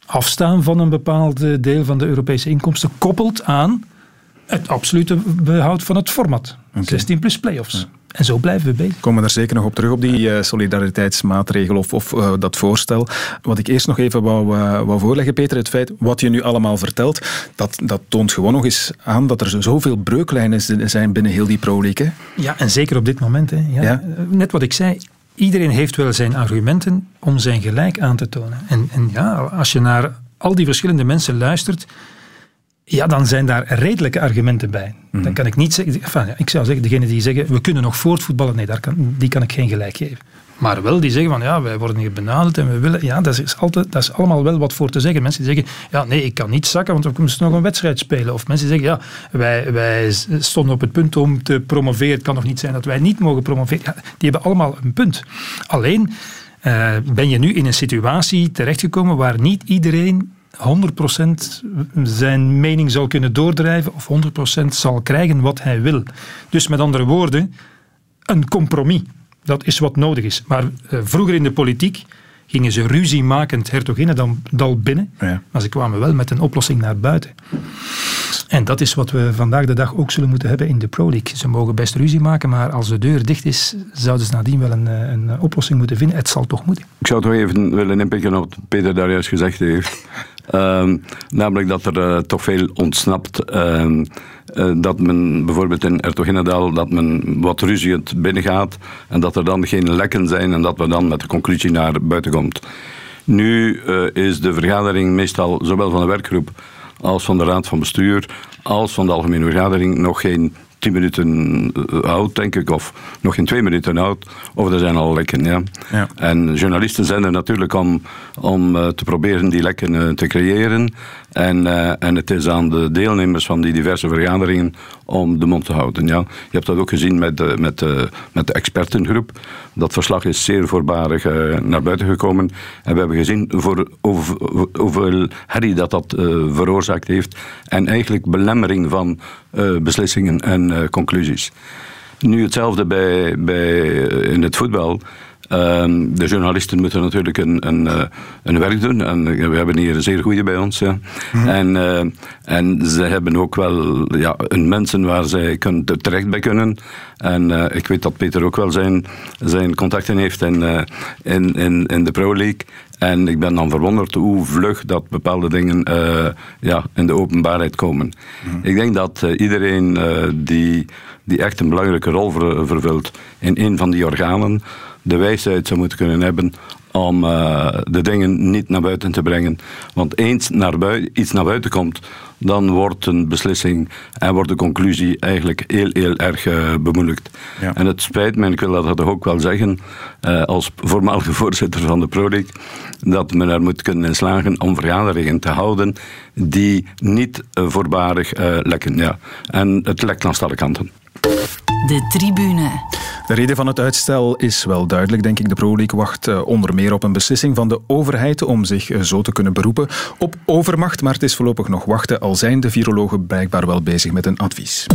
afstaan van een bepaald deel van de Europese inkomsten koppelt aan het absolute behoud van het format. Okay. 16 plus play-offs. Ja. En zo blijven we bezig. Komen we daar zeker nog op terug, op die uh, solidariteitsmaatregel of, of uh, dat voorstel. Wat ik eerst nog even wou, uh, wou voorleggen, Peter, het feit wat je nu allemaal vertelt, dat, dat toont gewoon nog eens aan dat er zoveel breuklijnen zijn binnen heel die Pro League. Hè? Ja, en zeker op dit moment. Hè. Ja, ja. Net wat ik zei, iedereen heeft wel zijn argumenten om zijn gelijk aan te tonen. En, en ja, als je naar al die verschillende mensen luistert, ja, dan zijn daar redelijke argumenten bij. Mm. Dan kan ik niet zeggen, enfin, ik zou zeggen, degenen die zeggen, we kunnen nog voortvoetballen, nee, daar kan, die kan ik geen gelijk geven. Maar wel die zeggen van, ja, wij worden hier benaderd en we willen, ja, dat is, altijd, dat is allemaal wel wat voor te zeggen. Mensen die zeggen, ja, nee, ik kan niet zakken, want we moeten nog een wedstrijd spelen. Of mensen die zeggen, ja, wij, wij stonden op het punt om te promoveren, het kan nog niet zijn dat wij niet mogen promoveren. Die hebben allemaal een punt. Alleen uh, ben je nu in een situatie terechtgekomen waar niet iedereen 100% zijn mening zal kunnen doordrijven of 100% zal krijgen wat hij wil. Dus met andere woorden, een compromis. Dat is wat nodig is. Maar uh, vroeger in de politiek gingen ze ruziemakend hertoginnendal binnen, ja. maar ze kwamen wel met een oplossing naar buiten. En dat is wat we vandaag de dag ook zullen moeten hebben in de Pro League. Ze mogen best ruzie maken, maar als de deur dicht is, zouden ze nadien wel een, een oplossing moeten vinden. Het zal toch moeten. Ik zou toch even willen inpikken op wat Peter daar juist gezegd heeft. Um, <laughs> namelijk dat er uh, toch veel ontsnapt. Um, uh, dat men bijvoorbeeld in Ertogenedal dat men wat ruziend binnengaat en dat er dan geen lekken zijn en dat we dan met de conclusie naar buiten komt. Nu uh, is de vergadering meestal zowel van de werkgroep als van de raad van bestuur als van de algemene vergadering nog geen tien minuten oud, denk ik, of nog geen twee minuten oud, of er zijn al lekken. Ja. ja. En journalisten zijn er natuurlijk om, om te proberen die lekken te creëren. En, uh, en het is aan de deelnemers van die diverse vergaderingen om de mond te houden. Ja. Je hebt dat ook gezien met de, met de, met de expertengroep. Dat verslag is zeer voorbarig naar buiten gekomen. En we hebben gezien voor hoeveel herrie dat dat veroorzaakt heeft. En eigenlijk belemmering van beslissingen en conclusies. Nu hetzelfde bij, bij, in het voetbal. Um, de journalisten moeten natuurlijk een, een, uh, een werk doen. En we hebben hier een zeer goede bij ons. Ja. Mm-hmm. En, uh, en ze hebben ook wel ja, een mensen waar zij kunnen, terecht bij kunnen. En uh, ik weet dat Peter ook wel zijn, zijn contacten heeft in, in, in, in de Pro League. En ik ben dan verwonderd hoe vlug dat bepaalde dingen uh, ja, in de openbaarheid komen. Mm. Ik denk dat uh, iedereen uh, die, die echt een belangrijke rol ver, vervult in een van die organen, de wijsheid zou moeten kunnen hebben om uh, de dingen niet naar buiten te brengen. Want eens naar buiten, iets naar buiten komt, dan wordt een beslissing en wordt de conclusie eigenlijk heel, heel erg uh, bemoeilijkt. Ja. En het spijt me, en ik wil dat toch ook wel zeggen, uh, als voormalige <laughs> voorzitter van de ProLeague, dat men er moet kunnen slagen om vergaderingen te houden die niet voorbarig lekken. Ja. En het lekt langs alle kanten. De tribune. De reden van het uitstel is wel duidelijk, denk ik. De Pro League wacht eh, onder meer op een beslissing van de overheid om zich eh, zo te kunnen beroepen op overmacht. Maar het is voorlopig nog wachten, al zijn de virologen blijkbaar wel bezig met een advies.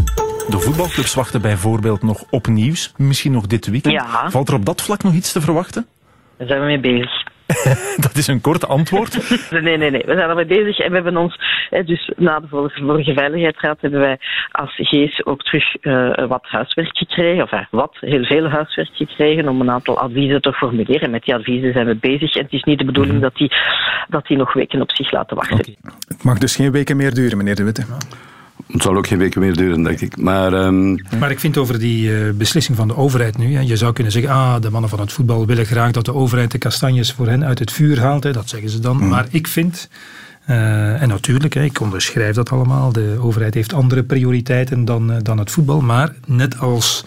De voetbalclubs wachten bijvoorbeeld nog op nieuws, misschien nog dit weekend. Ja. Valt er op dat vlak nog iets te verwachten? Daar zijn we mee bezig. <laughs> dat is een kort antwoord. <laughs> nee, nee, nee. We zijn ermee bezig en we hebben ons, dus na de vorige veiligheidsraad hebben wij als GEES ook terug uh, wat huiswerk gekregen, of wat, heel veel huiswerk gekregen om een aantal adviezen te formuleren. Met die adviezen zijn we bezig en het is niet de bedoeling mm -hmm. dat, die, dat die nog weken op zich laten wachten. Okay. Het mag dus geen weken meer duren, meneer De Witte. Het zal ook geen weken meer duren, denk ik. Maar, um... maar ik vind over die uh, beslissing van de overheid nu. Hè, je zou kunnen zeggen, ah, de mannen van het voetbal willen graag dat de overheid de kastanjes voor hen uit het vuur haalt. Hè, dat zeggen ze dan. Mm. Maar ik vind, uh, en natuurlijk, hè, ik onderschrijf dat allemaal. De overheid heeft andere prioriteiten dan, uh, dan het voetbal. Maar net als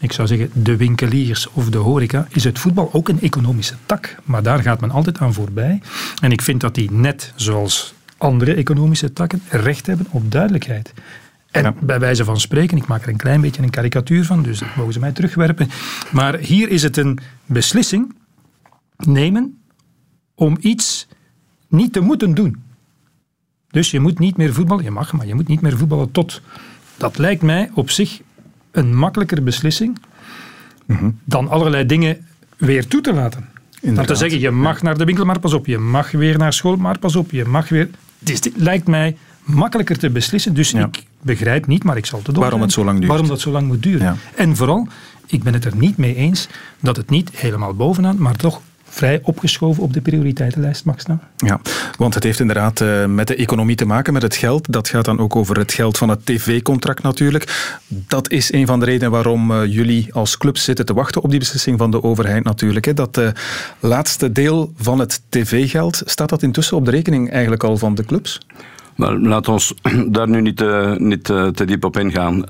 ik zou zeggen, de winkeliers of de horeca, is het voetbal ook een economische tak. Maar daar gaat men altijd aan voorbij. En ik vind dat die net zoals andere economische takken recht hebben op duidelijkheid. En ja. bij wijze van spreken, ik maak er een klein beetje een karikatuur van, dus dat mogen ze mij terugwerpen. Maar hier is het een beslissing nemen om iets niet te moeten doen. Dus je moet niet meer voetballen, je mag, maar je moet niet meer voetballen tot. Dat lijkt mij op zich een makkelijker beslissing mm-hmm. dan allerlei dingen weer toe te laten. Inderdaad. Dan te zeggen, je mag naar de winkel, maar pas op. Je mag weer naar school, maar pas op. Je mag weer... Het lijkt mij makkelijker te beslissen. Dus ja. ik begrijp niet, maar ik zal het doen. Waarom het zo lang duurt. Waarom dat zo lang moet duren. Ja. En vooral, ik ben het er niet mee eens dat het niet helemaal bovenaan, maar toch vrij opgeschoven op de prioriteitenlijst mag staan. Ja, want het heeft inderdaad uh, met de economie te maken, met het geld. Dat gaat dan ook over het geld van het tv-contract natuurlijk. Dat is een van de redenen waarom uh, jullie als club zitten te wachten op die beslissing van de overheid natuurlijk. Hè. Dat uh, laatste deel van het tv-geld, staat dat intussen op de rekening eigenlijk al van de clubs? Maar laat ons <clears throat> daar nu niet, niet te diep op ingaan.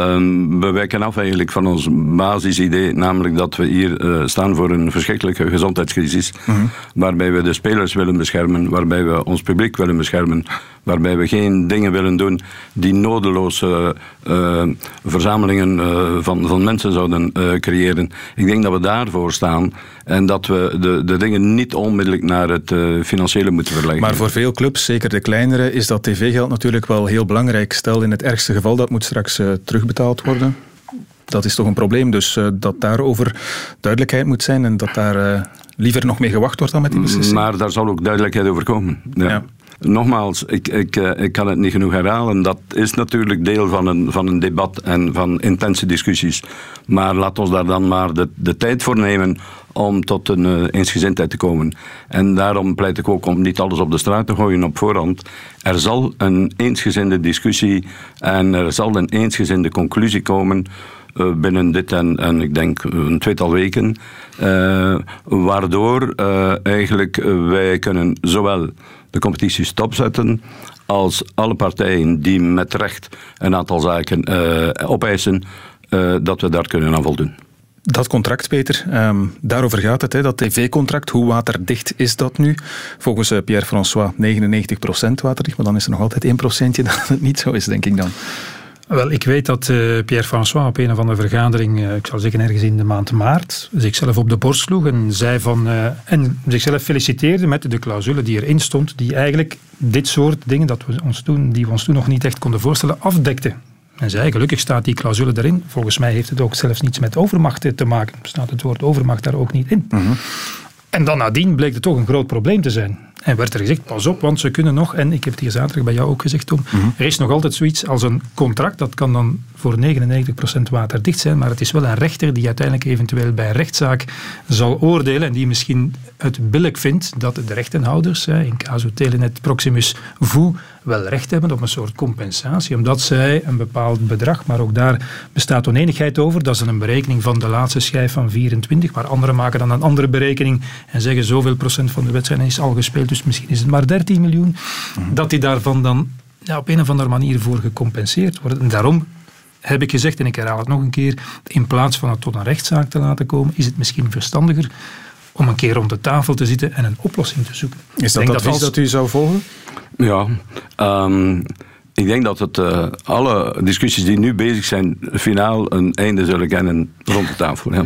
Um, Um, we wijken af eigenlijk van ons basisidee, namelijk dat we hier uh, staan voor een verschrikkelijke gezondheidscrisis, mm-hmm. waarbij we de spelers willen beschermen, waarbij we ons publiek willen beschermen, waarbij we geen dingen willen doen die nodeloze uh, verzamelingen uh, van, van mensen zouden creëren. Ik denk dat we daarvoor staan en dat we de, de dingen niet onmiddellijk naar het financiële moeten verleggen. Maar voor veel clubs, zeker de kleinere, is dat tv-geld natuurlijk wel heel belangrijk. Stel in het ergste geval dat moet straks terugbetaald worden. Dat is toch een probleem, dus uh, dat daarover duidelijkheid moet zijn en dat daar uh, liever nog mee gewacht wordt dan met die beslissing. Maar daar zal ook duidelijkheid over komen. Ja. ja. Nogmaals, ik, ik, uh, ik kan het niet genoeg herhalen. Dat is natuurlijk deel van een, van een debat en van intense discussies. Maar laat ons daar dan maar de, de tijd voor nemen om tot een uh, eensgezindheid te komen. En daarom pleit ik ook om niet alles op de straat te gooien op voorhand. Er zal een eensgezinde discussie en er zal een eensgezinde conclusie komen uh, binnen dit en, en ik denk een tweetal weken. Waardoor eigenlijk wij kunnen zowel de competitie stopzetten als alle partijen die met recht een aantal zaken opeisen, dat we daar kunnen aan voldoen. Dat contract, Peter, um, daarover gaat het, dat tv-contract. Hoe waterdicht is dat nu? Volgens uh, Pierre-François 99% waterdicht, maar dan is er nog altijd 1% <laughs> dat het niet zo is, denk ik dan. Wel, ik weet dat uh, Pierre-François op een of andere vergadering, uh, ik zal zeggen ergens in de maand maart, zichzelf op de borst sloeg en zei van, uh, en zichzelf feliciteerde met de clausule die erin stond, die eigenlijk dit soort dingen dat we ons toen, die we ons toen nog niet echt konden voorstellen, afdekte. En zei, gelukkig staat die clausule erin. Volgens mij heeft het ook zelfs niets met overmacht te maken. Staat het woord overmacht daar ook niet in. Mm-hmm. En dan nadien bleek het toch een groot probleem te zijn. En werd er gezegd, pas op, want ze kunnen nog, en ik heb het hier zaterdag bij jou ook gezegd, Tom, er is nog altijd zoiets als een contract, dat kan dan voor 99% waterdicht zijn, maar het is wel een rechter die uiteindelijk eventueel bij een rechtszaak zal oordelen en die misschien het billig vindt dat de rechtenhouders, hè, in casu telenet proximus vu, wel recht hebben op een soort compensatie, omdat zij een bepaald bedrag, maar ook daar bestaat oneenigheid over, dat is een berekening van de laatste schijf van 24, maar anderen maken dan een andere berekening en zeggen zoveel procent van de wedstrijden is al gespeeld, dus misschien is het maar 13 miljoen, dat die daarvan dan ja, op een of andere manier voor gecompenseerd worden. En daarom heb ik gezegd, en ik herhaal het nog een keer, in plaats van het tot een rechtszaak te laten komen, is het misschien verstandiger om een keer rond de tafel te zitten en een oplossing te zoeken. Is dat Ik denk advies als- dat u zou volgen? Ja, ehm, ik denk dat het, eh, alle discussies die nu bezig zijn, finaal een einde zullen kennen rond de tafel. Ja.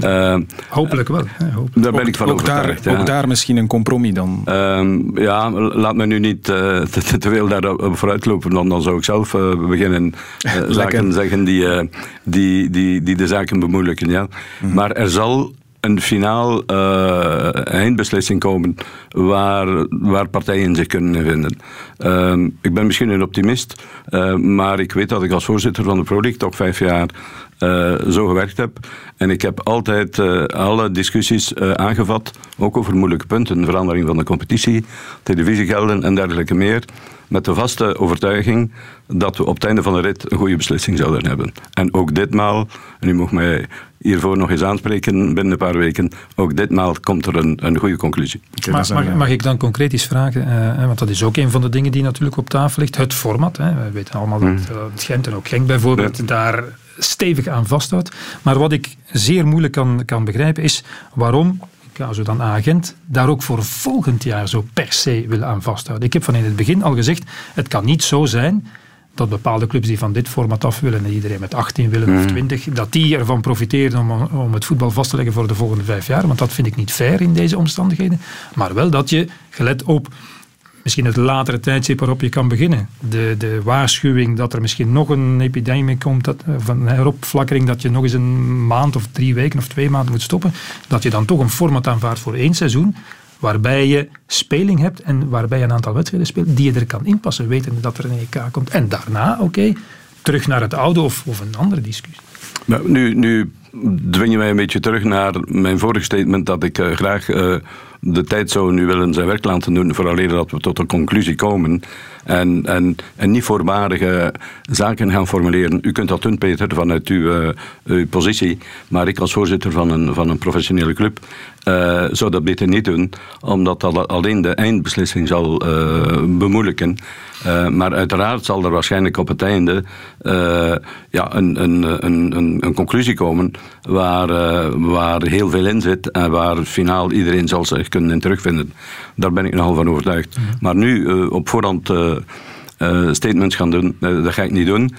Eh, Hopelijk wel. hè, hopelijk. daar ben ik van ook daar, overtuigd. ja. ook daar misschien een compromis dan. Ehm, ja, laat me nu niet eh, <laughs> te, veel daarop vooruitlopen, want dan zou ik zelf beginnen <laughs> zaken zeggen die, eh, die, die, die de zaken bemoeilijken. Ja. Maar er zal een finaal eh, eindbeslissing komen waar, waar partijen zich kunnen vinden. Ehm, ik ben misschien een optimist, eh, maar ik weet dat ik als voorzitter van de Pro League toch vijf jaar eh, zo gewerkt heb. En ik heb altijd eh, alle discussies eh, aangevat, ook over moeilijke punten, verandering van de competitie, televisiegelden en dergelijke meer, met de vaste overtuiging dat we op het einde van de rit een goede beslissing zouden hebben. En ook ditmaal, en u mag mij hiervoor nog eens aanspreken binnen een paar weken, ook ditmaal komt er een, een goede conclusie. Maar, mag, mag ik dan concreet iets vragen? eh, hè, want dat is ook een van de dingen die natuurlijk op tafel ligt. Het format. Hè. We weten allemaal dat het Gent en ook Genk bijvoorbeeld daar stevig aan vasthoudt. Maar wat ik zeer moeilijk kan, kan begrijpen is waarom zo dan agent, daar ook voor volgend jaar zo per se willen aan vasthouden. Ik heb van in het begin al gezegd, het kan niet zo zijn dat bepaalde clubs die van dit format af willen en iedereen met 18 willen of 20, dat die ervan profiteren om, om het voetbal vast te leggen voor de volgende vijf jaar. Want dat vind ik niet fair in deze omstandigheden. Maar wel dat je, gelet op misschien het latere tijdstip waarop je kan beginnen. De, de waarschuwing dat er misschien nog een epidemie komt, dat, of een heropflakkering, dat je nog eens een maand of drie weken of twee maanden moet stoppen, dat je dan toch een format aanvaardt voor één seizoen, waarbij je speling hebt en waarbij je een aantal wedstrijden speelt die je er kan inpassen, weten dat er een EK komt. En daarna, oké, terug naar het oude of, of een andere discussie. Maar nu, nu dwing je mij een beetje terug naar mijn vorige statement dat ik eh, graag eh, de tijd zou nu willen zijn werk laten doen, vooraleer dat we tot een conclusie komen. En, en, en niet voorbarige zaken gaan formuleren. U kunt dat doen, Peter, vanuit uw, eh, uw positie. Maar ik als voorzitter van een, van een professionele club eh, zou dat beter niet doen, omdat dat alleen de eindbeslissing zal eh, bemoeilijken. Eh, maar uiteraard zal er waarschijnlijk op het einde eh, ja, een, een, een, een, een conclusie komen waar, eh, waar heel veel in zit en waar finaal iedereen zal zich kunnen in terugvinden. Daar ben ik nogal van overtuigd. Maar nu op voorhand statements gaan doen, dat ga ik niet doen.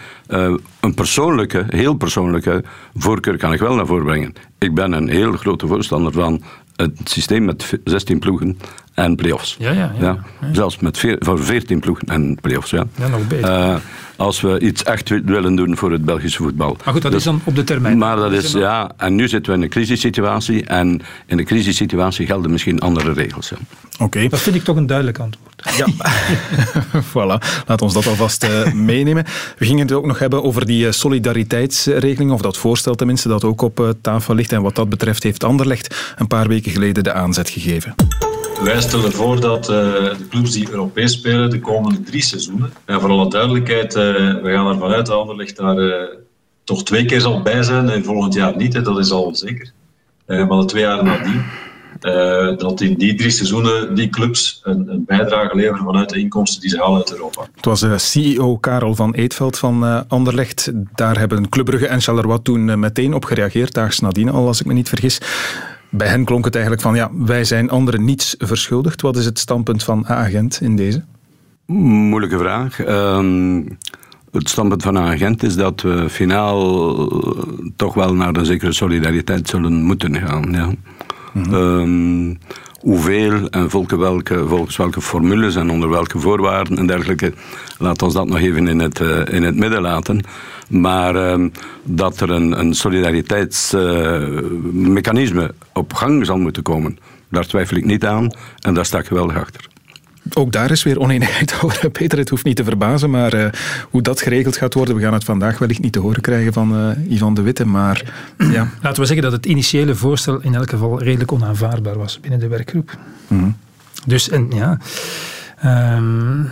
Een persoonlijke, heel persoonlijke voorkeur kan ik wel naar voren brengen. Ik ben een heel grote voorstander van het systeem met 16 ploegen en play-offs. Ja, ja, ja. Zelfs met veer, voor 14 ploegen en play-offs. Ja. Ja, nog beter. Eh, als we iets echt wi- willen doen voor het Belgische voetbal. Maar goed, dat Dus- is dan op de termijn. maar dat is, ja, en nu zitten we in een crisissituatie. En in een crisissituatie gelden misschien andere regels. Ja. Oké. Dat vind ik toch een duidelijk antwoord. Ja, <laughs> voilà. Laat ons dat alvast eh, meenemen. We gingen het ook nog hebben over die eh, solidariteitsregeling, of dat voorstel tenminste, dat ook op tafel ligt. En wat dat betreft heeft Anderlecht een paar weken geleden de aanzet gegeven. Wij stellen voor dat eh, de clubs die Europees spelen de komende drie seizoenen, en voor alle duidelijkheid, eh, we gaan ervan uit dat Anderlecht daar eh, toch twee keer zal bij zijn en volgend jaar niet, hè, dat is al zeker. Eh, maar de twee jaar nadien, eh, dat in die drie seizoenen die clubs een, een bijdrage leveren vanuit de inkomsten die ze halen uit Europa. Het was eh, CEO Karel van Eetveld van eh, Anderlecht. Daar hebben Club Brugge en Charleroi toen eh, meteen op gereageerd, daags nadien al, als ik me niet vergis. Bij hen klonk het eigenlijk van, ja, wij zijn anderen niets verschuldigd. Wat is het standpunt van A-agent in deze? Moeilijke vraag. Ehm, het standpunt van agent is dat we finaal toch wel naar een zekere solidariteit zullen moeten gaan. Ja. Ehm, hoeveel en volgens welke, volgens welke formules en onder welke voorwaarden en dergelijke, laat ons dat nog even in het, eh, in het midden laten. Maar ehm, dat er een, een solidariteitsmechanisme op gang zal moeten komen, daar twijfel ik niet aan en daar sta ik geweldig achter. Ook daar is weer oneenigheid over. <laughs> Peter, het hoeft niet te verbazen, maar uh, hoe dat geregeld gaat worden, we gaan het vandaag wellicht niet te horen krijgen van uh, Ivan de Witte. Maar ja. Laten we zeggen dat het initiële voorstel in elk geval redelijk onaanvaardbaar was binnen de werkgroep. Mm. Dus en ja. Um,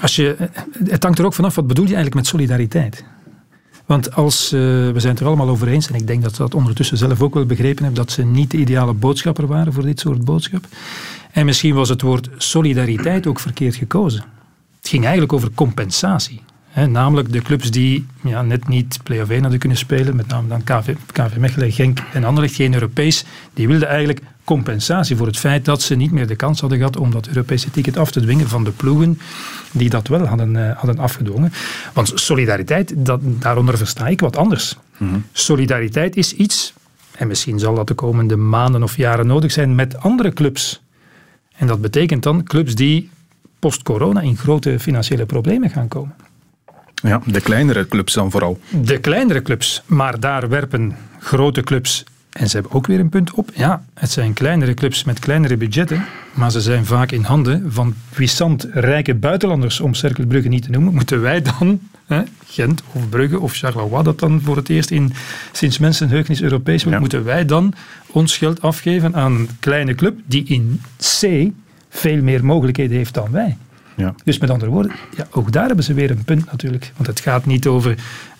als je, het hangt er ook vanaf, wat bedoel je eigenlijk met solidariteit? Want als, uh, we zijn het er allemaal over eens, en ik denk dat ze dat ondertussen zelf ook wel begrepen hebben, dat ze niet de ideale boodschapper waren voor dit soort boodschap. En misschien was het woord solidariteit ook verkeerd gekozen. Het ging eigenlijk over compensatie. Namelijk de clubs die ja, net niet play-off 1 hadden kunnen spelen, met name dan KV, KV Mechelen, Genk en Anderlecht, geen Europees, die wilden eigenlijk compensatie voor het feit dat ze niet meer de kans hadden gehad om dat Europese ticket af te dwingen van de ploegen die dat wel hadden, uh, hadden afgedwongen. Want solidariteit, dat, daaronder versta ik wat anders. Mhm. Solidariteit is iets, en misschien zal dat de komende maanden of jaren nodig zijn, met andere clubs. En dat betekent dan clubs die post-corona in grote financiële problemen gaan komen. Ja, de kleinere clubs dan vooral. De kleinere clubs, maar daar werpen grote clubs en ze hebben ook weer een punt op. Ja, het zijn kleinere clubs met kleinere budgetten, maar ze zijn vaak in handen van puissant rijke buitenlanders, om Cercle Brugge niet te noemen. Moeten wij dan, hè, Gent of Brugge of Charleroi, dat dan voor het eerst in, sinds mensenheugenis Europees wordt, moeten wij dan ons geld afgeven aan een kleine club die in C veel meer mogelijkheden heeft dan wij? Ja. Dus met andere woorden, ja, ook daar hebben ze weer een punt natuurlijk. Want het gaat niet over,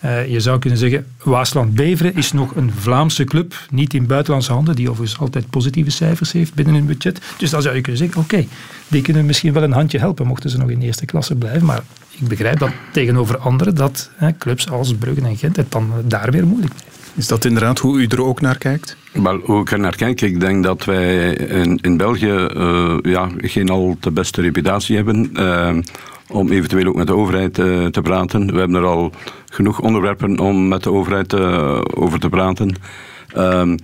uh, je zou kunnen zeggen, Waasland-Beveren is nog een Vlaamse club, niet in buitenlandse handen, die overigens altijd positieve cijfers heeft binnen hun budget. Dus dan zou je kunnen zeggen, oké, die kunnen misschien wel een handje helpen, mochten ze nog in eerste klasse blijven. Maar ik begrijp dat tegenover anderen, dat clubs als Bruggen en Gent het dan daar weer moeilijk blijft. Is dat inderdaad hoe u er ook naar kijkt? Wel, hoe ik er naar kijk, ik denk dat wij in, in België uh, ja, geen al te beste reputatie hebben. Uh, om eventueel ook met de overheid uh, te praten. We hebben er al genoeg onderwerpen om met de overheid over te praten. Ehm,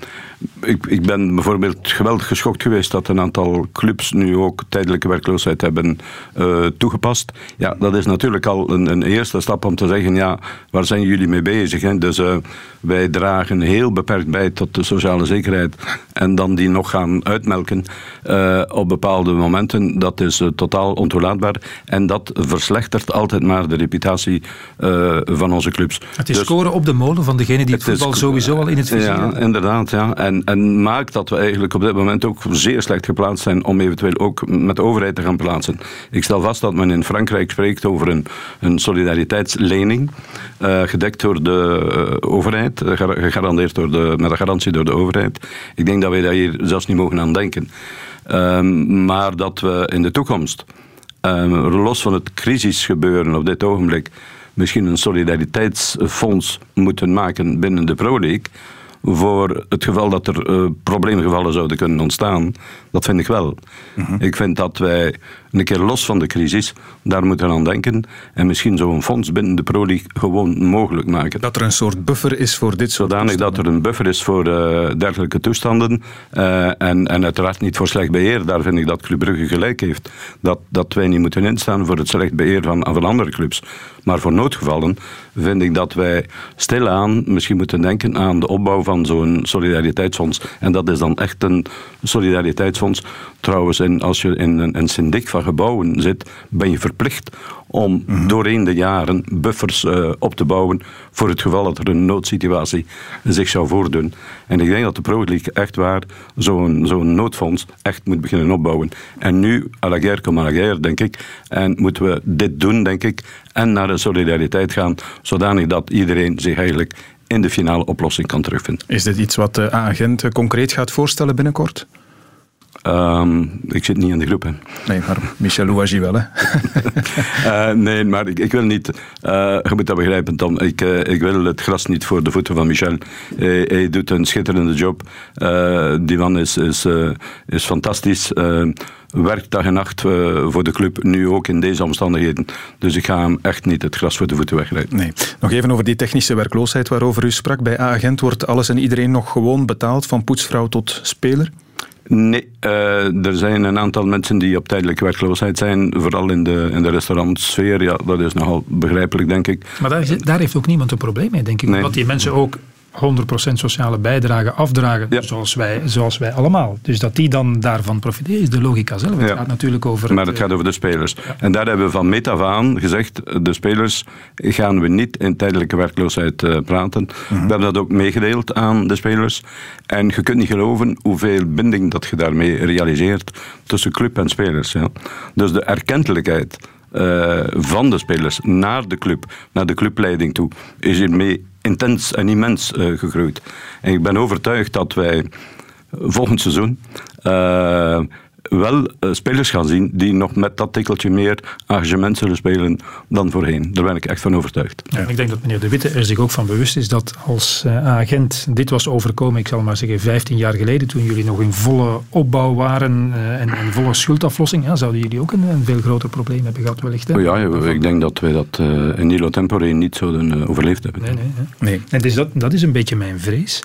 ik, ik, ben bijvoorbeeld geweldig geschokt geweest dat een aantal clubs nu ook tijdelijke werkloosheid hebben uh, toegepast. Ja, dat is natuurlijk al een, een, eerste stap om te zeggen, ja, waar zijn jullie mee bezig? Hè? Dus uh, wij dragen heel beperkt bij tot de sociale zekerheid en dan die nog gaan uitmelken uh, op bepaalde momenten, dat is totaal ontoelaatbaar en dat verslechtert altijd maar de reputatie van onze clubs. Het is dus, scoren op de molen van degene die het, het voetbal is, sowieso al in het vizier Ja, inderdaad, ja. En, en maakt dat we eigenlijk op dit moment ook zeer slecht geplaatst zijn om eventueel ook met de overheid te gaan plaatsen. Ik stel vast dat men in Frankrijk spreekt over een, een solidariteitslening, uh, gedekt door de uh, overheid, uh, gegarandeerd door de, met een garantie door de overheid. Ik denk dat wij daar hier zelfs niet mogen aan denken. Um, maar dat we in de toekomst, um, los van het crisisgebeuren op dit ogenblik, misschien een solidariteitsfonds moeten maken binnen de Pro League voor het geval dat er uh, probleemgevallen zouden kunnen ontstaan. Dat vind ik wel. Mm -hmm. Ik vind dat wij een keer los van de crisis daar moeten aan denken en misschien zo'n fonds binnen de Pro League gewoon mogelijk maken. Dat er een soort buffer is voor dit soort Zodanig dat er een buffer is voor uh, dergelijke toestanden uh, en, en uiteraard niet voor slecht beheer. Daar vind ik dat Club Brugge gelijk heeft. Dat, dat wij niet moeten instaan voor het slecht beheer van, van andere clubs. Maar voor noodgevallen vind ik dat wij stilaan misschien moeten denken aan de opbouw van zo'n solidariteitsfonds. En dat is dan echt een solidariteitsfonds. Trouwens, in, als je in een, een syndic van gebouwen zit, ben je verplicht om mm -hmm. doorheen de jaren buffers uh, op te bouwen voor het geval dat er een noodsituatie zich zou voordoen. En ik denk dat de Pro League echt waar zo'n zo'n noodfonds echt moet beginnen opbouwen. En nu, à la guerre comme à la guerre, denk ik. En moeten we dit doen, denk ik. En naar de solidariteit gaan, zodanig dat iedereen zich eigenlijk in de finale oplossing kan terugvinden. Is dit iets wat de agent concreet gaat voorstellen binnenkort? Um, ik zit niet in de groep. Hè. Nee, maar Michel Louagie wel, hè? uh, <laughs> nee, maar ik, ik, wil niet... Uh, je moet dat begrijpen, Tom. Ik, uh, ik wil het gras niet voor de voeten van Michel. Hij, hij doet een schitterende job. die man is, is, is fantastisch. werkt dag en nacht voor de club, nu ook in deze omstandigheden. Dus ik ga hem echt niet het gras voor de voeten wegrijden. Nee. Nog even over die technische werkloosheid waarover u sprak. Bij A-agent wordt alles en iedereen nog gewoon betaald, van poetsvrouw tot speler? Nee, uh, er zijn een aantal mensen die op tijdelijke werkloosheid zijn, vooral in de, in de restaurantsfeer. Ja, dat is nogal begrijpelijk, denk ik. Maar daar, daar heeft ook niemand een probleem mee, denk ik. Nee. Want die mensen ook 100% sociale bijdrage afdragen, zoals, wij, zoals wij allemaal. Dus dat die dan daarvan profiteren, is de logica zelf. Het gaat natuurlijk over... Maar het gaat over de spelers. En daar hebben we van meet af aan gezegd, de spelers gaan we niet in tijdelijke werkloosheid uh, praten. We hebben dat ook meegedeeld aan de spelers. En je kunt niet geloven hoeveel binding dat je daarmee realiseert tussen club en spelers. Ja. Dus de erkentelijkheid uh, van de spelers naar de club, naar de clubleiding toe, is hiermee intens en immens uh, gegroeid. En ik ben overtuigd dat wij volgend seizoen uh, wel uh, spelers gaan zien die nog met dat tikkeltje meer engagement zullen spelen dan voorheen. Daar ben ik echt van overtuigd. Ja, ik denk dat meneer De Witte er zich ook van bewust is dat als uh, agent dit was overkomen, ik zal maar zeggen 15 jaar geleden, toen jullie nog in volle opbouw waren uh, en, en, volle schuldaflossing, ja, zouden jullie ook een, een, veel groter probleem hebben gehad wellicht. Hè? Oh ja, ik denk dat wij dat in Nilo Tempore niet zouden overleefd hebben. Nee, nee. nee. En dus dat, dat is een beetje mijn vrees.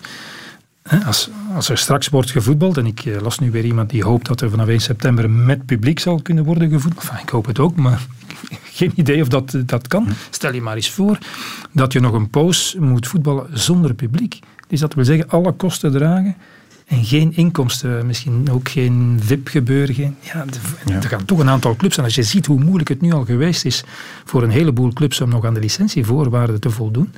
Als, als, er straks wordt gevoetbald, en ik las nu weer iemand die hoopt dat er vanaf 1 september met publiek zal kunnen worden gevoetbald. Enfin, ik hoop het ook, maar <laughs> geen idee of dat, dat kan. Stel je maar eens voor dat je nog een poos moet voetballen zonder publiek. Dus dat wil zeggen, alle kosten dragen en geen inkomsten, misschien ook geen VIP-gebeuren. Geen, ja, er gaan toch een aantal clubs. En als je ziet hoe moeilijk het nu al geweest is voor een heleboel clubs om nog aan de licentievoorwaarden te voldoen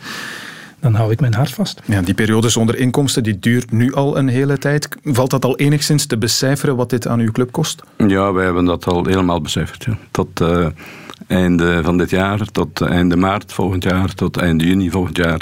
dan hou ik mijn hart vast. Ja, die periode zonder inkomsten die duurt nu al een hele tijd. Valt dat al enigszins te becijferen wat dit aan uw club kost? Ja, wij hebben dat al helemaal becijferd. Ja. Tot uh, einde van dit jaar, tot einde maart volgend jaar, tot einde juni volgend jaar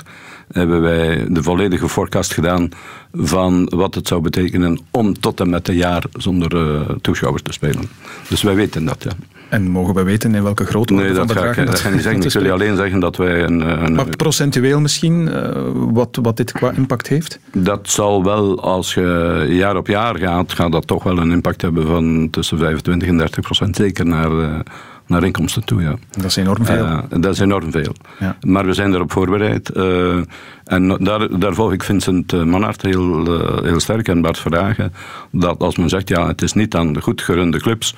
hebben wij de volledige forecast gedaan van wat het zou betekenen om tot en met een jaar zonder uh, toeschouwers te spelen. Dus wij weten dat, ja. En mogen we weten in welke grootte nee, dat ga ik, dat ga ik niet zeggen. Ik wil je alleen zeggen dat wij een... een maar procentueel misschien, uh, wat, wat dit qua impact heeft? Dat zal wel, als je jaar op jaar gaat, gaat dat toch wel een impact hebben van tussen 25 en 30 procent. Zeker naar... Uh, naar inkomsten toe, ja. Dat is enorm veel. Uh, dat is enorm veel. Ja. Maar we zijn erop voorbereid. Uh, en daar, daar volg ik Vincent Manhart heel, uh, heel sterk en Bart Verhagen. Dat als men zegt, ja, het is niet aan de goed gerunde clubs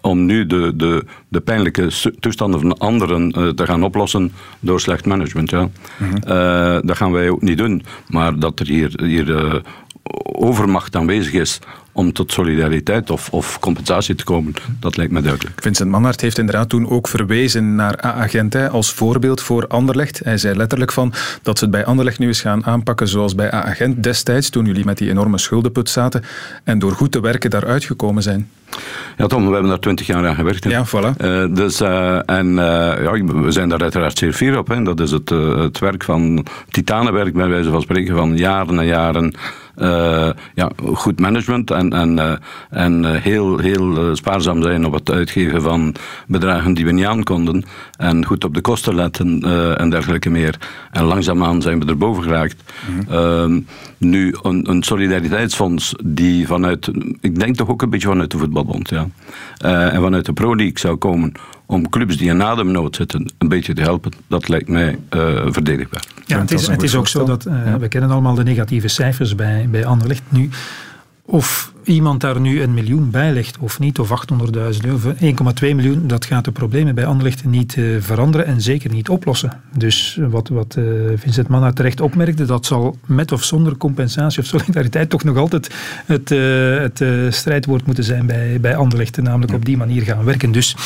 om nu de, de, de pijnlijke toestanden van anderen uh, te gaan oplossen door slecht management. Ja. Mm-hmm. uh, dat gaan wij ook niet doen. Maar dat er hier, hier uh, overmacht aanwezig is om tot solidariteit of, of compensatie te komen, dat lijkt me duidelijk. Vincent Manhart heeft inderdaad toen ook verwezen naar A-agent als voorbeeld voor Anderlecht. Hij zei letterlijk van dat ze het bij Anderlecht nu eens gaan aanpakken zoals bij A-agent destijds, toen jullie met die enorme schuldenput zaten en door goed te werken daaruit gekomen zijn. Ja, Tom, we hebben daar twintig jaar aan gewerkt. Hè. Ja, voilà. Uh, dus, uh, en uh, ja, we zijn daar uiteraard zeer fier op. Hè. Dat is het, het werk van titanenwerk, bij wijze van spreken, van jaren en jaren ja, goed management en, en, uh, en heel, heel spaarzaam zijn op het uitgeven van bedragen die we niet aankonden. En goed op de kosten letten en dergelijke meer. En langzaamaan zijn we erboven geraakt. Mm -hmm. nu, een, een, solidariteitsfonds die vanuit, ik denk toch ook een beetje vanuit de voetbalbond, ja. en vanuit de Pro League zou komen om clubs die in ademnood zitten een beetje te helpen, dat lijkt mij uh, verdedigbaar. Ja, het is, het is ook zo dat, uh, ja. we kennen allemaal de negatieve cijfers bij, bij Anderlecht. Nu, of iemand daar nu een miljoen bij legt of niet, of 800.000 euro, 1,2 miljoen, dat gaat de problemen bij Anderlecht niet uh, veranderen en zeker niet oplossen. Dus wat, wat uh, Vincent Manna terecht opmerkte, dat zal met of zonder compensatie of solidariteit <laughs> toch nog altijd het, uh, het strijdwoord moeten zijn bij, bij Anderlecht, namelijk op die manier gaan werken. Dus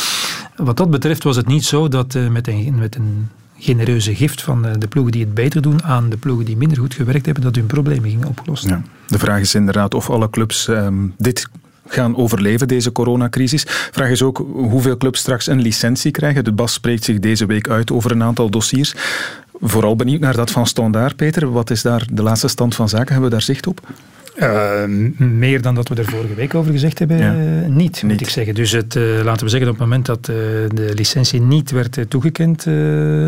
wat dat betreft was het niet zo dat met een, met een genereuze gift van de ploegen die het beter doen aan de ploegen die minder goed gewerkt hebben, dat hun problemen gingen opgelost. Ja. De vraag is inderdaad of alle clubs um, dit gaan overleven, deze coronacrisis. Vraag is ook hoeveel clubs straks een licentie krijgen. De BAS spreekt zich deze week uit over een aantal dossiers. Vooral benieuwd naar dat van Standaard, Peter. Wat is daar de laatste stand van zaken? Hebben we daar zicht op? Uh, meer dan dat we er vorige week over gezegd hebben, ja. uh, niet, moet niet. ik zeggen. Dus het, uh, laten we zeggen, op het moment dat de licentie niet werd toegekend,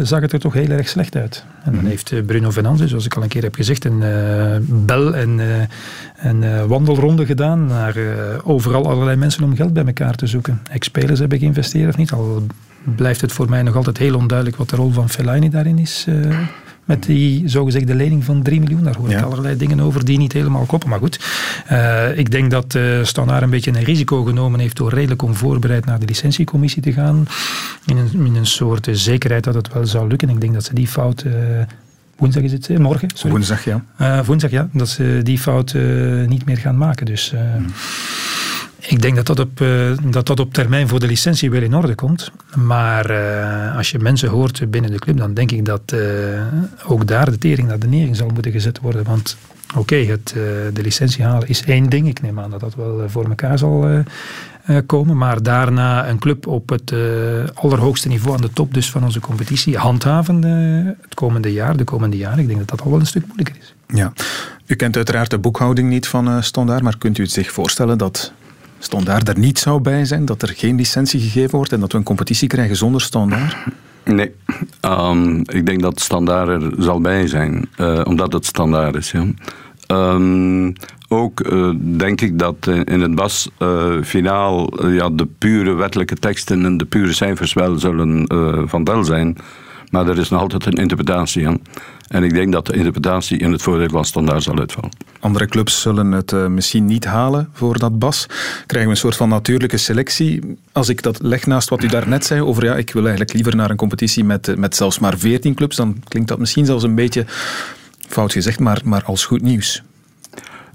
zag het er toch heel erg slecht uit. En dan -hmm. heeft Bruno Venanze, zoals ik al een keer heb gezegd, een bel- en, en wandelronde gedaan naar overal allerlei mensen om geld bij elkaar te zoeken. Ex-spelers hebben geïnvesteerd of niet, al blijft het voor mij nog altijd heel onduidelijk wat de rol van Fellaini daarin is met die zogezegde lening van 3 miljoen. Daar hoor ik ja. allerlei dingen over die niet helemaal kloppen. Maar goed, uh, ik denk dat uh, een beetje een risico genomen heeft door redelijk onvoorbereid naar de licentiecommissie te gaan. In een, in een soort zekerheid dat het wel zou lukken. Ik denk dat ze die fout uh, woensdag is het, morgen. Sorry. Woensdag, ja. Uh, woensdag, ja. Dat ze die fout niet meer gaan maken. Dus hmm. Ik denk dat dat, op, dat dat op termijn voor de licentie wel in orde komt. Maar als je mensen hoort binnen de club, dan denk ik dat ook daar de tering naar de nering zal moeten gezet worden. Want oké, okay, de licentie halen is één ding. Ik neem aan dat dat wel voor elkaar zal komen. Maar daarna een club op het allerhoogste niveau aan de top dus van onze competitie handhaven het komende jaar, de komende jaren. Ik denk dat dat al wel een stuk moeilijker is. Ja. U kent uiteraard de boekhouding niet van Stondaar, maar kunt u het zich voorstellen dat Stondaar er niet zou bij zijn, dat er geen licentie gegeven wordt en dat we een competitie krijgen zonder Stondaar? Nee, um, ik denk dat Standaard er zal bij zijn, omdat het standaard is. Ja. Um, ook uh, denk ik dat in het BAS finaal uh, ja, de pure wettelijke teksten en de pure cijfers wel zullen van del zijn. Maar er is nog altijd een interpretatie aan. En ik denk dat de interpretatie in het voordeel van standaard zal uitvallen. Andere clubs zullen het misschien niet halen voor dat BAS. Krijgen we een soort van natuurlijke selectie. Als ik dat leg naast wat u daarnet zei over ja, ik wil eigenlijk liever naar een competitie met, met zelfs maar 14 clubs, dan klinkt dat misschien zelfs een beetje fout gezegd, maar, maar als goed nieuws.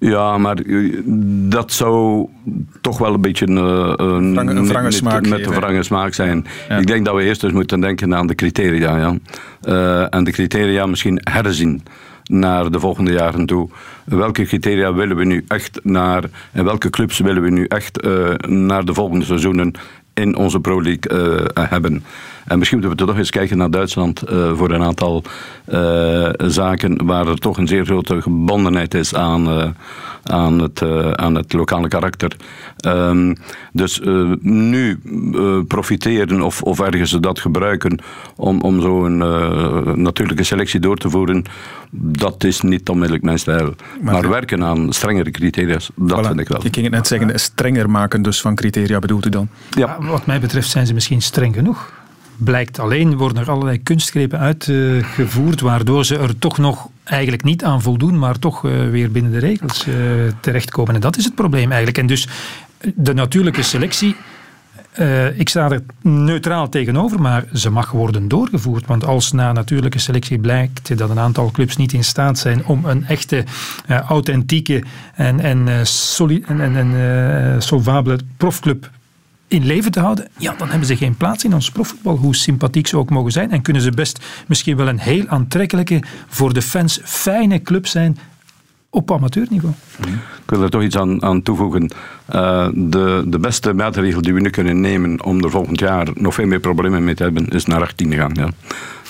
Ja, maar eh, dat zou toch wel een beetje een, eh, een, Frange, een met, smaak met een wrange smaak zijn. Ja. Ik denk dat we eerst eens moeten denken aan de criteria. Ja. Uh, en de criteria misschien herzien naar de volgende jaren toe. Welke criteria willen we nu echt naar en welke clubs willen we nu echt uh, naar de volgende seizoenen in onze Pro League uh, hebben? En misschien moeten we toch eens kijken naar Duitsland uh, voor een aantal uh, zaken waar er toch een zeer grote gebondenheid is aan, uh, aan, het, aan het lokale karakter. Um, dus nu profiteren of, of ergens dat gebruiken om, om zo'n natuurlijke selectie door te voeren, dat is niet onmiddellijk mijn stijl. Maar, maar werken aan strengere criteria, dat voilà. vind ik wel. Ik ging het net zeggen, strenger maken dus van criteria bedoelt u dan? Ja. ja wat mij betreft zijn ze misschien streng genoeg blijkt alleen, worden er allerlei kunstgrepen uitgevoerd, waardoor ze er toch nog eigenlijk niet aan voldoen, maar toch uh, weer binnen de regels uh, terechtkomen. En dat is het probleem eigenlijk. En dus de natuurlijke selectie. Uh, ik sta er neutraal tegenover, maar ze mag worden doorgevoerd. Want als na natuurlijke selectie blijkt dat een aantal clubs niet in staat zijn om een echte, authentieke en, en, en, en, en solvabele profclub in leven te houden, ja, dan hebben ze geen plaats in ons profvoetbal, hoe sympathiek ze ook mogen zijn. En kunnen ze best misschien wel een heel aantrekkelijke, voor de fans fijne club zijn op amateurniveau. Ik wil er toch iets aan, aan toevoegen. Uh, de, de beste maatregel die we nu kunnen nemen om er volgend jaar nog veel meer problemen mee te hebben, is naar 18 te gaan. Ja.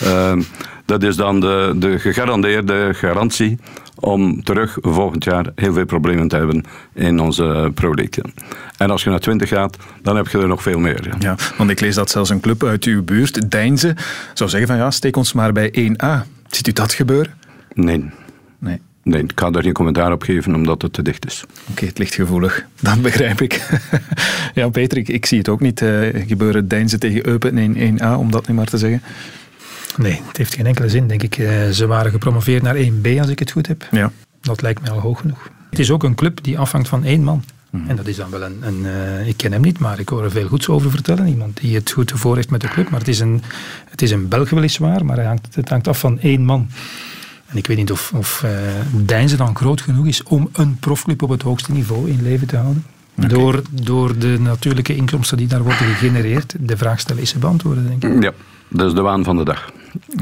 Uh, dat is dan de, de gegarandeerde garantie om terug volgend jaar heel veel problemen te hebben in onze Pro League. En als je naar 20 gaat, dan heb je er nog veel meer. Ja. ja, want ik lees dat zelfs een club uit uw buurt, Deinze, zou zeggen van ja, steek ons maar bij 1A. Ziet u dat gebeuren? Nee. Nee. Nee, ik ga daar geen commentaar op geven omdat het te dicht is. Oké, okay, het ligt gevoelig. <laughs> Dat begrijp ik. <laughs> ja, Peter, ik, ik, zie het ook niet uh, gebeuren. Deinze tegen Eupen in 1A, om dat nu maar te zeggen. Nee, het heeft geen enkele zin, denk ik. Uh, ze waren gepromoveerd naar 1B, als ik het goed heb. Ja. Dat lijkt mij al hoog genoeg. Het is ook een club die afhangt van één man. Mm. En dat is dan wel een, een uh, ik ken hem niet, maar ik hoor er veel goeds over vertellen. Iemand die het goed voor heeft met de club. Maar het is een, het is een Belg weliswaar, maar het hangt, het hangt af van één man. En ik weet niet of, of uh, Deinze dan groot genoeg is om een profclub op het hoogste niveau in leven te houden. Okay. Door, door de natuurlijke inkomsten die daar worden gegenereerd. De vraag stellen is ze beantwoorden, denk ik. Ja, dat is de waan van de dag.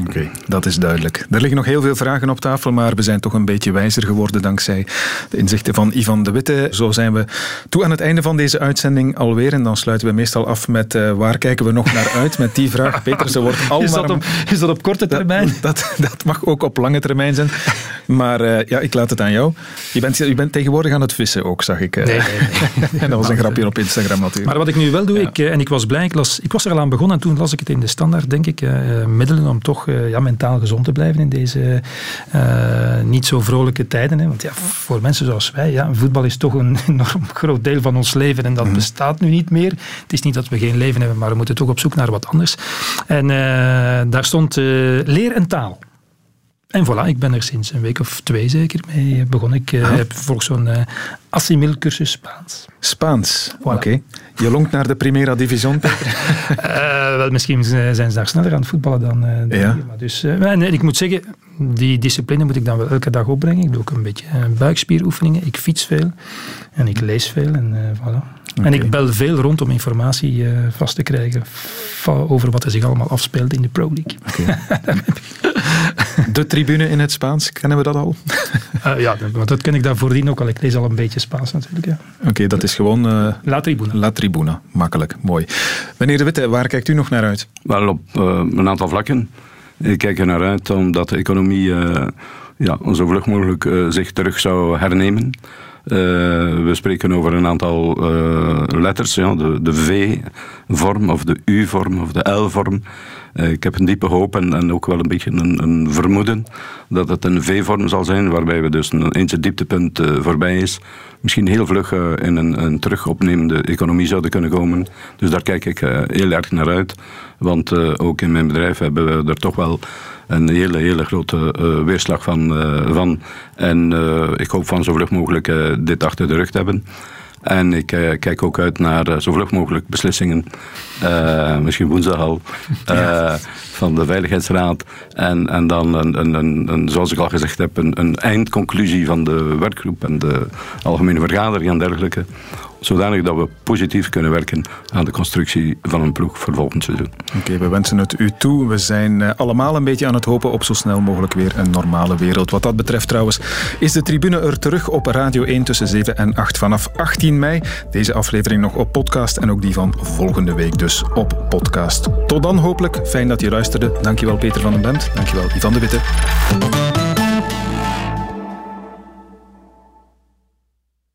Oké, okay, dat is duidelijk. Er liggen nog heel veel vragen op tafel, maar we zijn toch een beetje wijzer geworden dankzij de inzichten van Ivan de Witte. Zo zijn we toe aan het einde van deze uitzending alweer. En dan sluiten we meestal af met uh, waar kijken we nog naar uit? Met die vraag. <laughs> Peter, ze wordt al is dat, op, is dat op korte termijn? Dat, <laughs> dat, dat, mag ook op lange termijn zijn. Maar uh, ja, ik laat het aan jou. Je bent, je bent tegenwoordig aan het vissen ook, zag ik. Uh. Nee, nee, nee. <laughs> en dat was een grapje op Instagram natuurlijk. Maar wat ik nu wel doe, ja. ik, en ik was blij, ik, las, ik was er al aan begonnen en toen las ik het in de standaard, denk ik, middelen om toch ja, mentaal gezond te blijven in deze uh, niet zo vrolijke tijden. Hè. Want ja, voor mensen zoals wij, ja, voetbal is toch een <laughs> enorm groot deel van ons leven en dat mm. bestaat nu niet meer. Het is niet dat we geen leven hebben, maar we moeten toch op zoek naar wat anders. En uh, daar stond leer en taal. En voilà, ik ben er sinds een week of twee zeker mee begonnen. Ik uh, heb volgens zo'n uh, assimil cursus Spaans. Spaans, oké. Je longt naar de Primera Division, uh, <laughs> wel, misschien zijn ze daar sneller aan het voetballen dan, dan ja. Maar dus, en ik moet zeggen, die discipline moet ik dan wel elke dag opbrengen. Ik doe ook een beetje buikspieroefeningen. Ik fiets veel en ik lees veel en voilà. En ik bel veel rond om informatie uh, vast te krijgen over wat er zich allemaal afspeelt in de Pro League. <laughs> <laughs> de tribune in het Spaans, kennen we dat al? uh, <laughs> ja, want dat ken ik daar voordien ook al. Ik lees al een beetje Spaans natuurlijk. Ja. Oké, dat is gewoon... Uh, La Tribuna. La Tribuna, makkelijk, mooi. Meneer De Witte, waar kijkt u nog naar uit? Wel, op een aantal vlakken. Ik kijk er naar uit omdat de economie ja, zo vlug mogelijk zich terug zou hernemen. Uh, we spreken over een aantal uh, letters, ja, de, de V-vorm of de U-vorm of de L-vorm. Uh, ik heb een diepe hoop en, en ook wel een beetje een, een vermoeden dat het een V-vorm zal zijn, waarbij we dus een, eens het dieptepunt voorbij is, misschien heel vlug in een, een terugopnemende economie zouden kunnen komen. Dus daar kijk ik heel erg naar uit. Want ook in mijn bedrijf hebben we er toch wel een hele, hele grote weerslag van. Van. En ik hoop van zo vlug mogelijk dit achter de rug te hebben. En ik uh, kijk ook uit naar uh, zo vlug mogelijk beslissingen, uh, misschien woensdag al, van de Veiligheidsraad. En, en dan, een, een, een, een, zoals ik al gezegd heb, een, een eindconclusie van de werkgroep en de algemene vergadering en dergelijke zodanig dat we positief kunnen werken aan de constructie van een ploeg voor volgend seizoen. Oké, we wensen het u toe. We zijn eh, allemaal een beetje aan het hopen op zo snel mogelijk weer een normale wereld. Wat dat betreft trouwens is de tribune er terug op Radio 1 tussen 7 en 8 vanaf 18 mei. Deze aflevering nog op podcast en ook die van volgende week dus op podcast. Tot dan hopelijk. Fijn dat je luisterde. Dankjewel Peter van den Bent. Dankjewel Ivan de Witte.